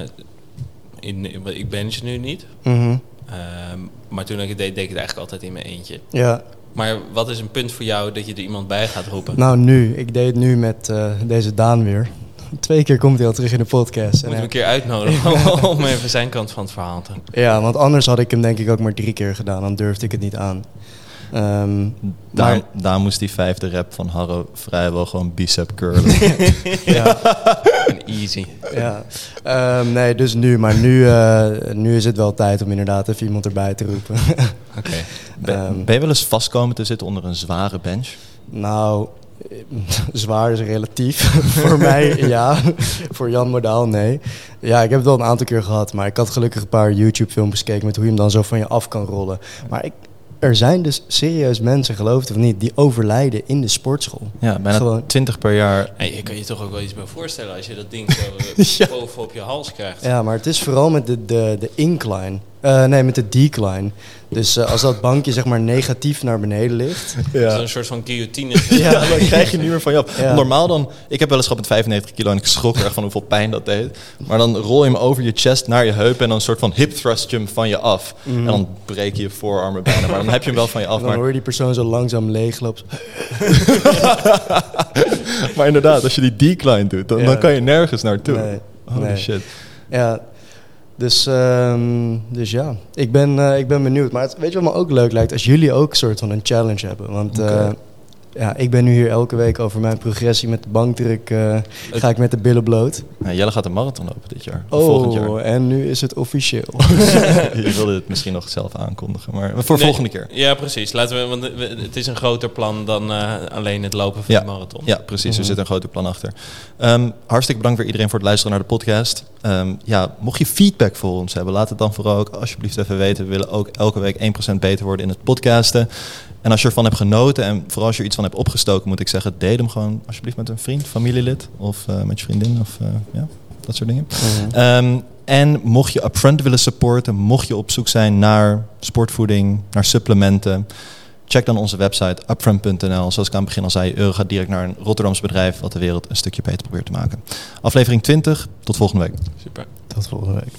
in, ik ben het nu niet. Mhm. Ehm, maar toen ik het deed, deed ik het eigenlijk altijd in mijn eentje. Ja, Maar wat is een punt voor jou dat je er iemand bij gaat roepen? nou nu. Ik deed het nu met eh, deze Daan weer. Twee keer komt hij al terug in de podcast. Moet hem hij- een keer uitnodigen om even zijn kant van het verhaal te Ja, want anders had ik hem denk ik ook maar drie keer gedaan. Dan durfde ik het niet aan. Ehm, Daar, maar- daar moest die vijfde rap van Harro vrijwel gewoon bicep curlen. ja, easy. ja. Ehm, nee, dus nu. Maar nu, eh, nu is het wel tijd om inderdaad even iemand erbij te roepen. Oké. Ben, Ehm. ben je wel eens vast komen te zitten onder een zware bench? nou, eh, zwaar is relatief. Voor mij ja. Voor Jan Modaal nee. Ja, ik heb het wel een aantal keer gehad. Maar ik had gelukkig een paar YouTube-filmpjes gekeken... met hoe je hem dan zo van je af kan rollen. Maar ik, er zijn dus serieus mensen, geloof het of niet... die overlijden in de sportschool. Ja, bijna Gewoon. 20 per jaar. Hey, je kan je toch ook wel iets bij voorstellen als je dat ding zo Ja. boven op je hals krijgt. Ja, maar het is vooral met de, de, de incline. Eh, nee, met de decline. Dus eh, als dat bankje zeg maar negatief naar beneden ligt. Ja. Zo'n soort van guillotine. Ja, dan krijg je niet meer van je af. Ja. Normaal dan, ik heb wel eens gehad met 95 kilo en ik schrok er echt van hoeveel pijn dat deed. Maar dan rol je hem over je chest naar je heup en dan een soort van hip thrust je hem van je af. En dan breek je je voorarmen bijna, maar dan heb je hem wel van je af. En dan Maar, hoor je die persoon zo langzaam leeglopen. maar inderdaad, als je die decline doet, dan, Ja. dan kan je nergens naartoe. Nee, Holy nee. shit. Ja, dus, ehm, dus ja, ik ben, eh, ik ben benieuwd. Maar het, weet je wat me ook leuk lijkt? Als jullie ook een soort van een challenge hebben. Want Oké. Ja, ik ben nu hier elke week over mijn progressie met de bankdruk. eh, ga ik met de billen bloot. Nou, Jelle gaat een marathon lopen dit jaar. Of volgend jaar. Oh, en nu is het officieel. je wilde het misschien nog zelf aankondigen, maar voor Nee, volgende keer. Ja, precies. Laten we, want het is een groter plan dan eh, alleen het lopen van Ja. de marathon. Ja, precies. Mhm. Er zit een groter plan achter. Ehm, hartstikke bedankt weer iedereen voor het luisteren naar de podcast. Ehm, ja, mocht je feedback voor ons hebben, laat het dan vooral ook alsjeblieft even weten. We willen ook elke week 1% beter worden in het podcasten. En als je ervan hebt genoten en vooral als je er iets van hebt opgestoken, moet ik zeggen, deel hem gewoon alsjeblieft met een vriend, familielid of eh, met je vriendin of eh, ja, dat soort dingen. Ehm, en mocht je Upfront willen supporten, mocht je op zoek zijn naar sportvoeding, naar supplementen, check dan onze website upfront.nl. Zoals ik aan het begin al zei, euro gaat direct naar een Rotterdams bedrijf wat de wereld een stukje beter probeert te maken. Aflevering 20, tot volgende week. Super. Tot volgende week.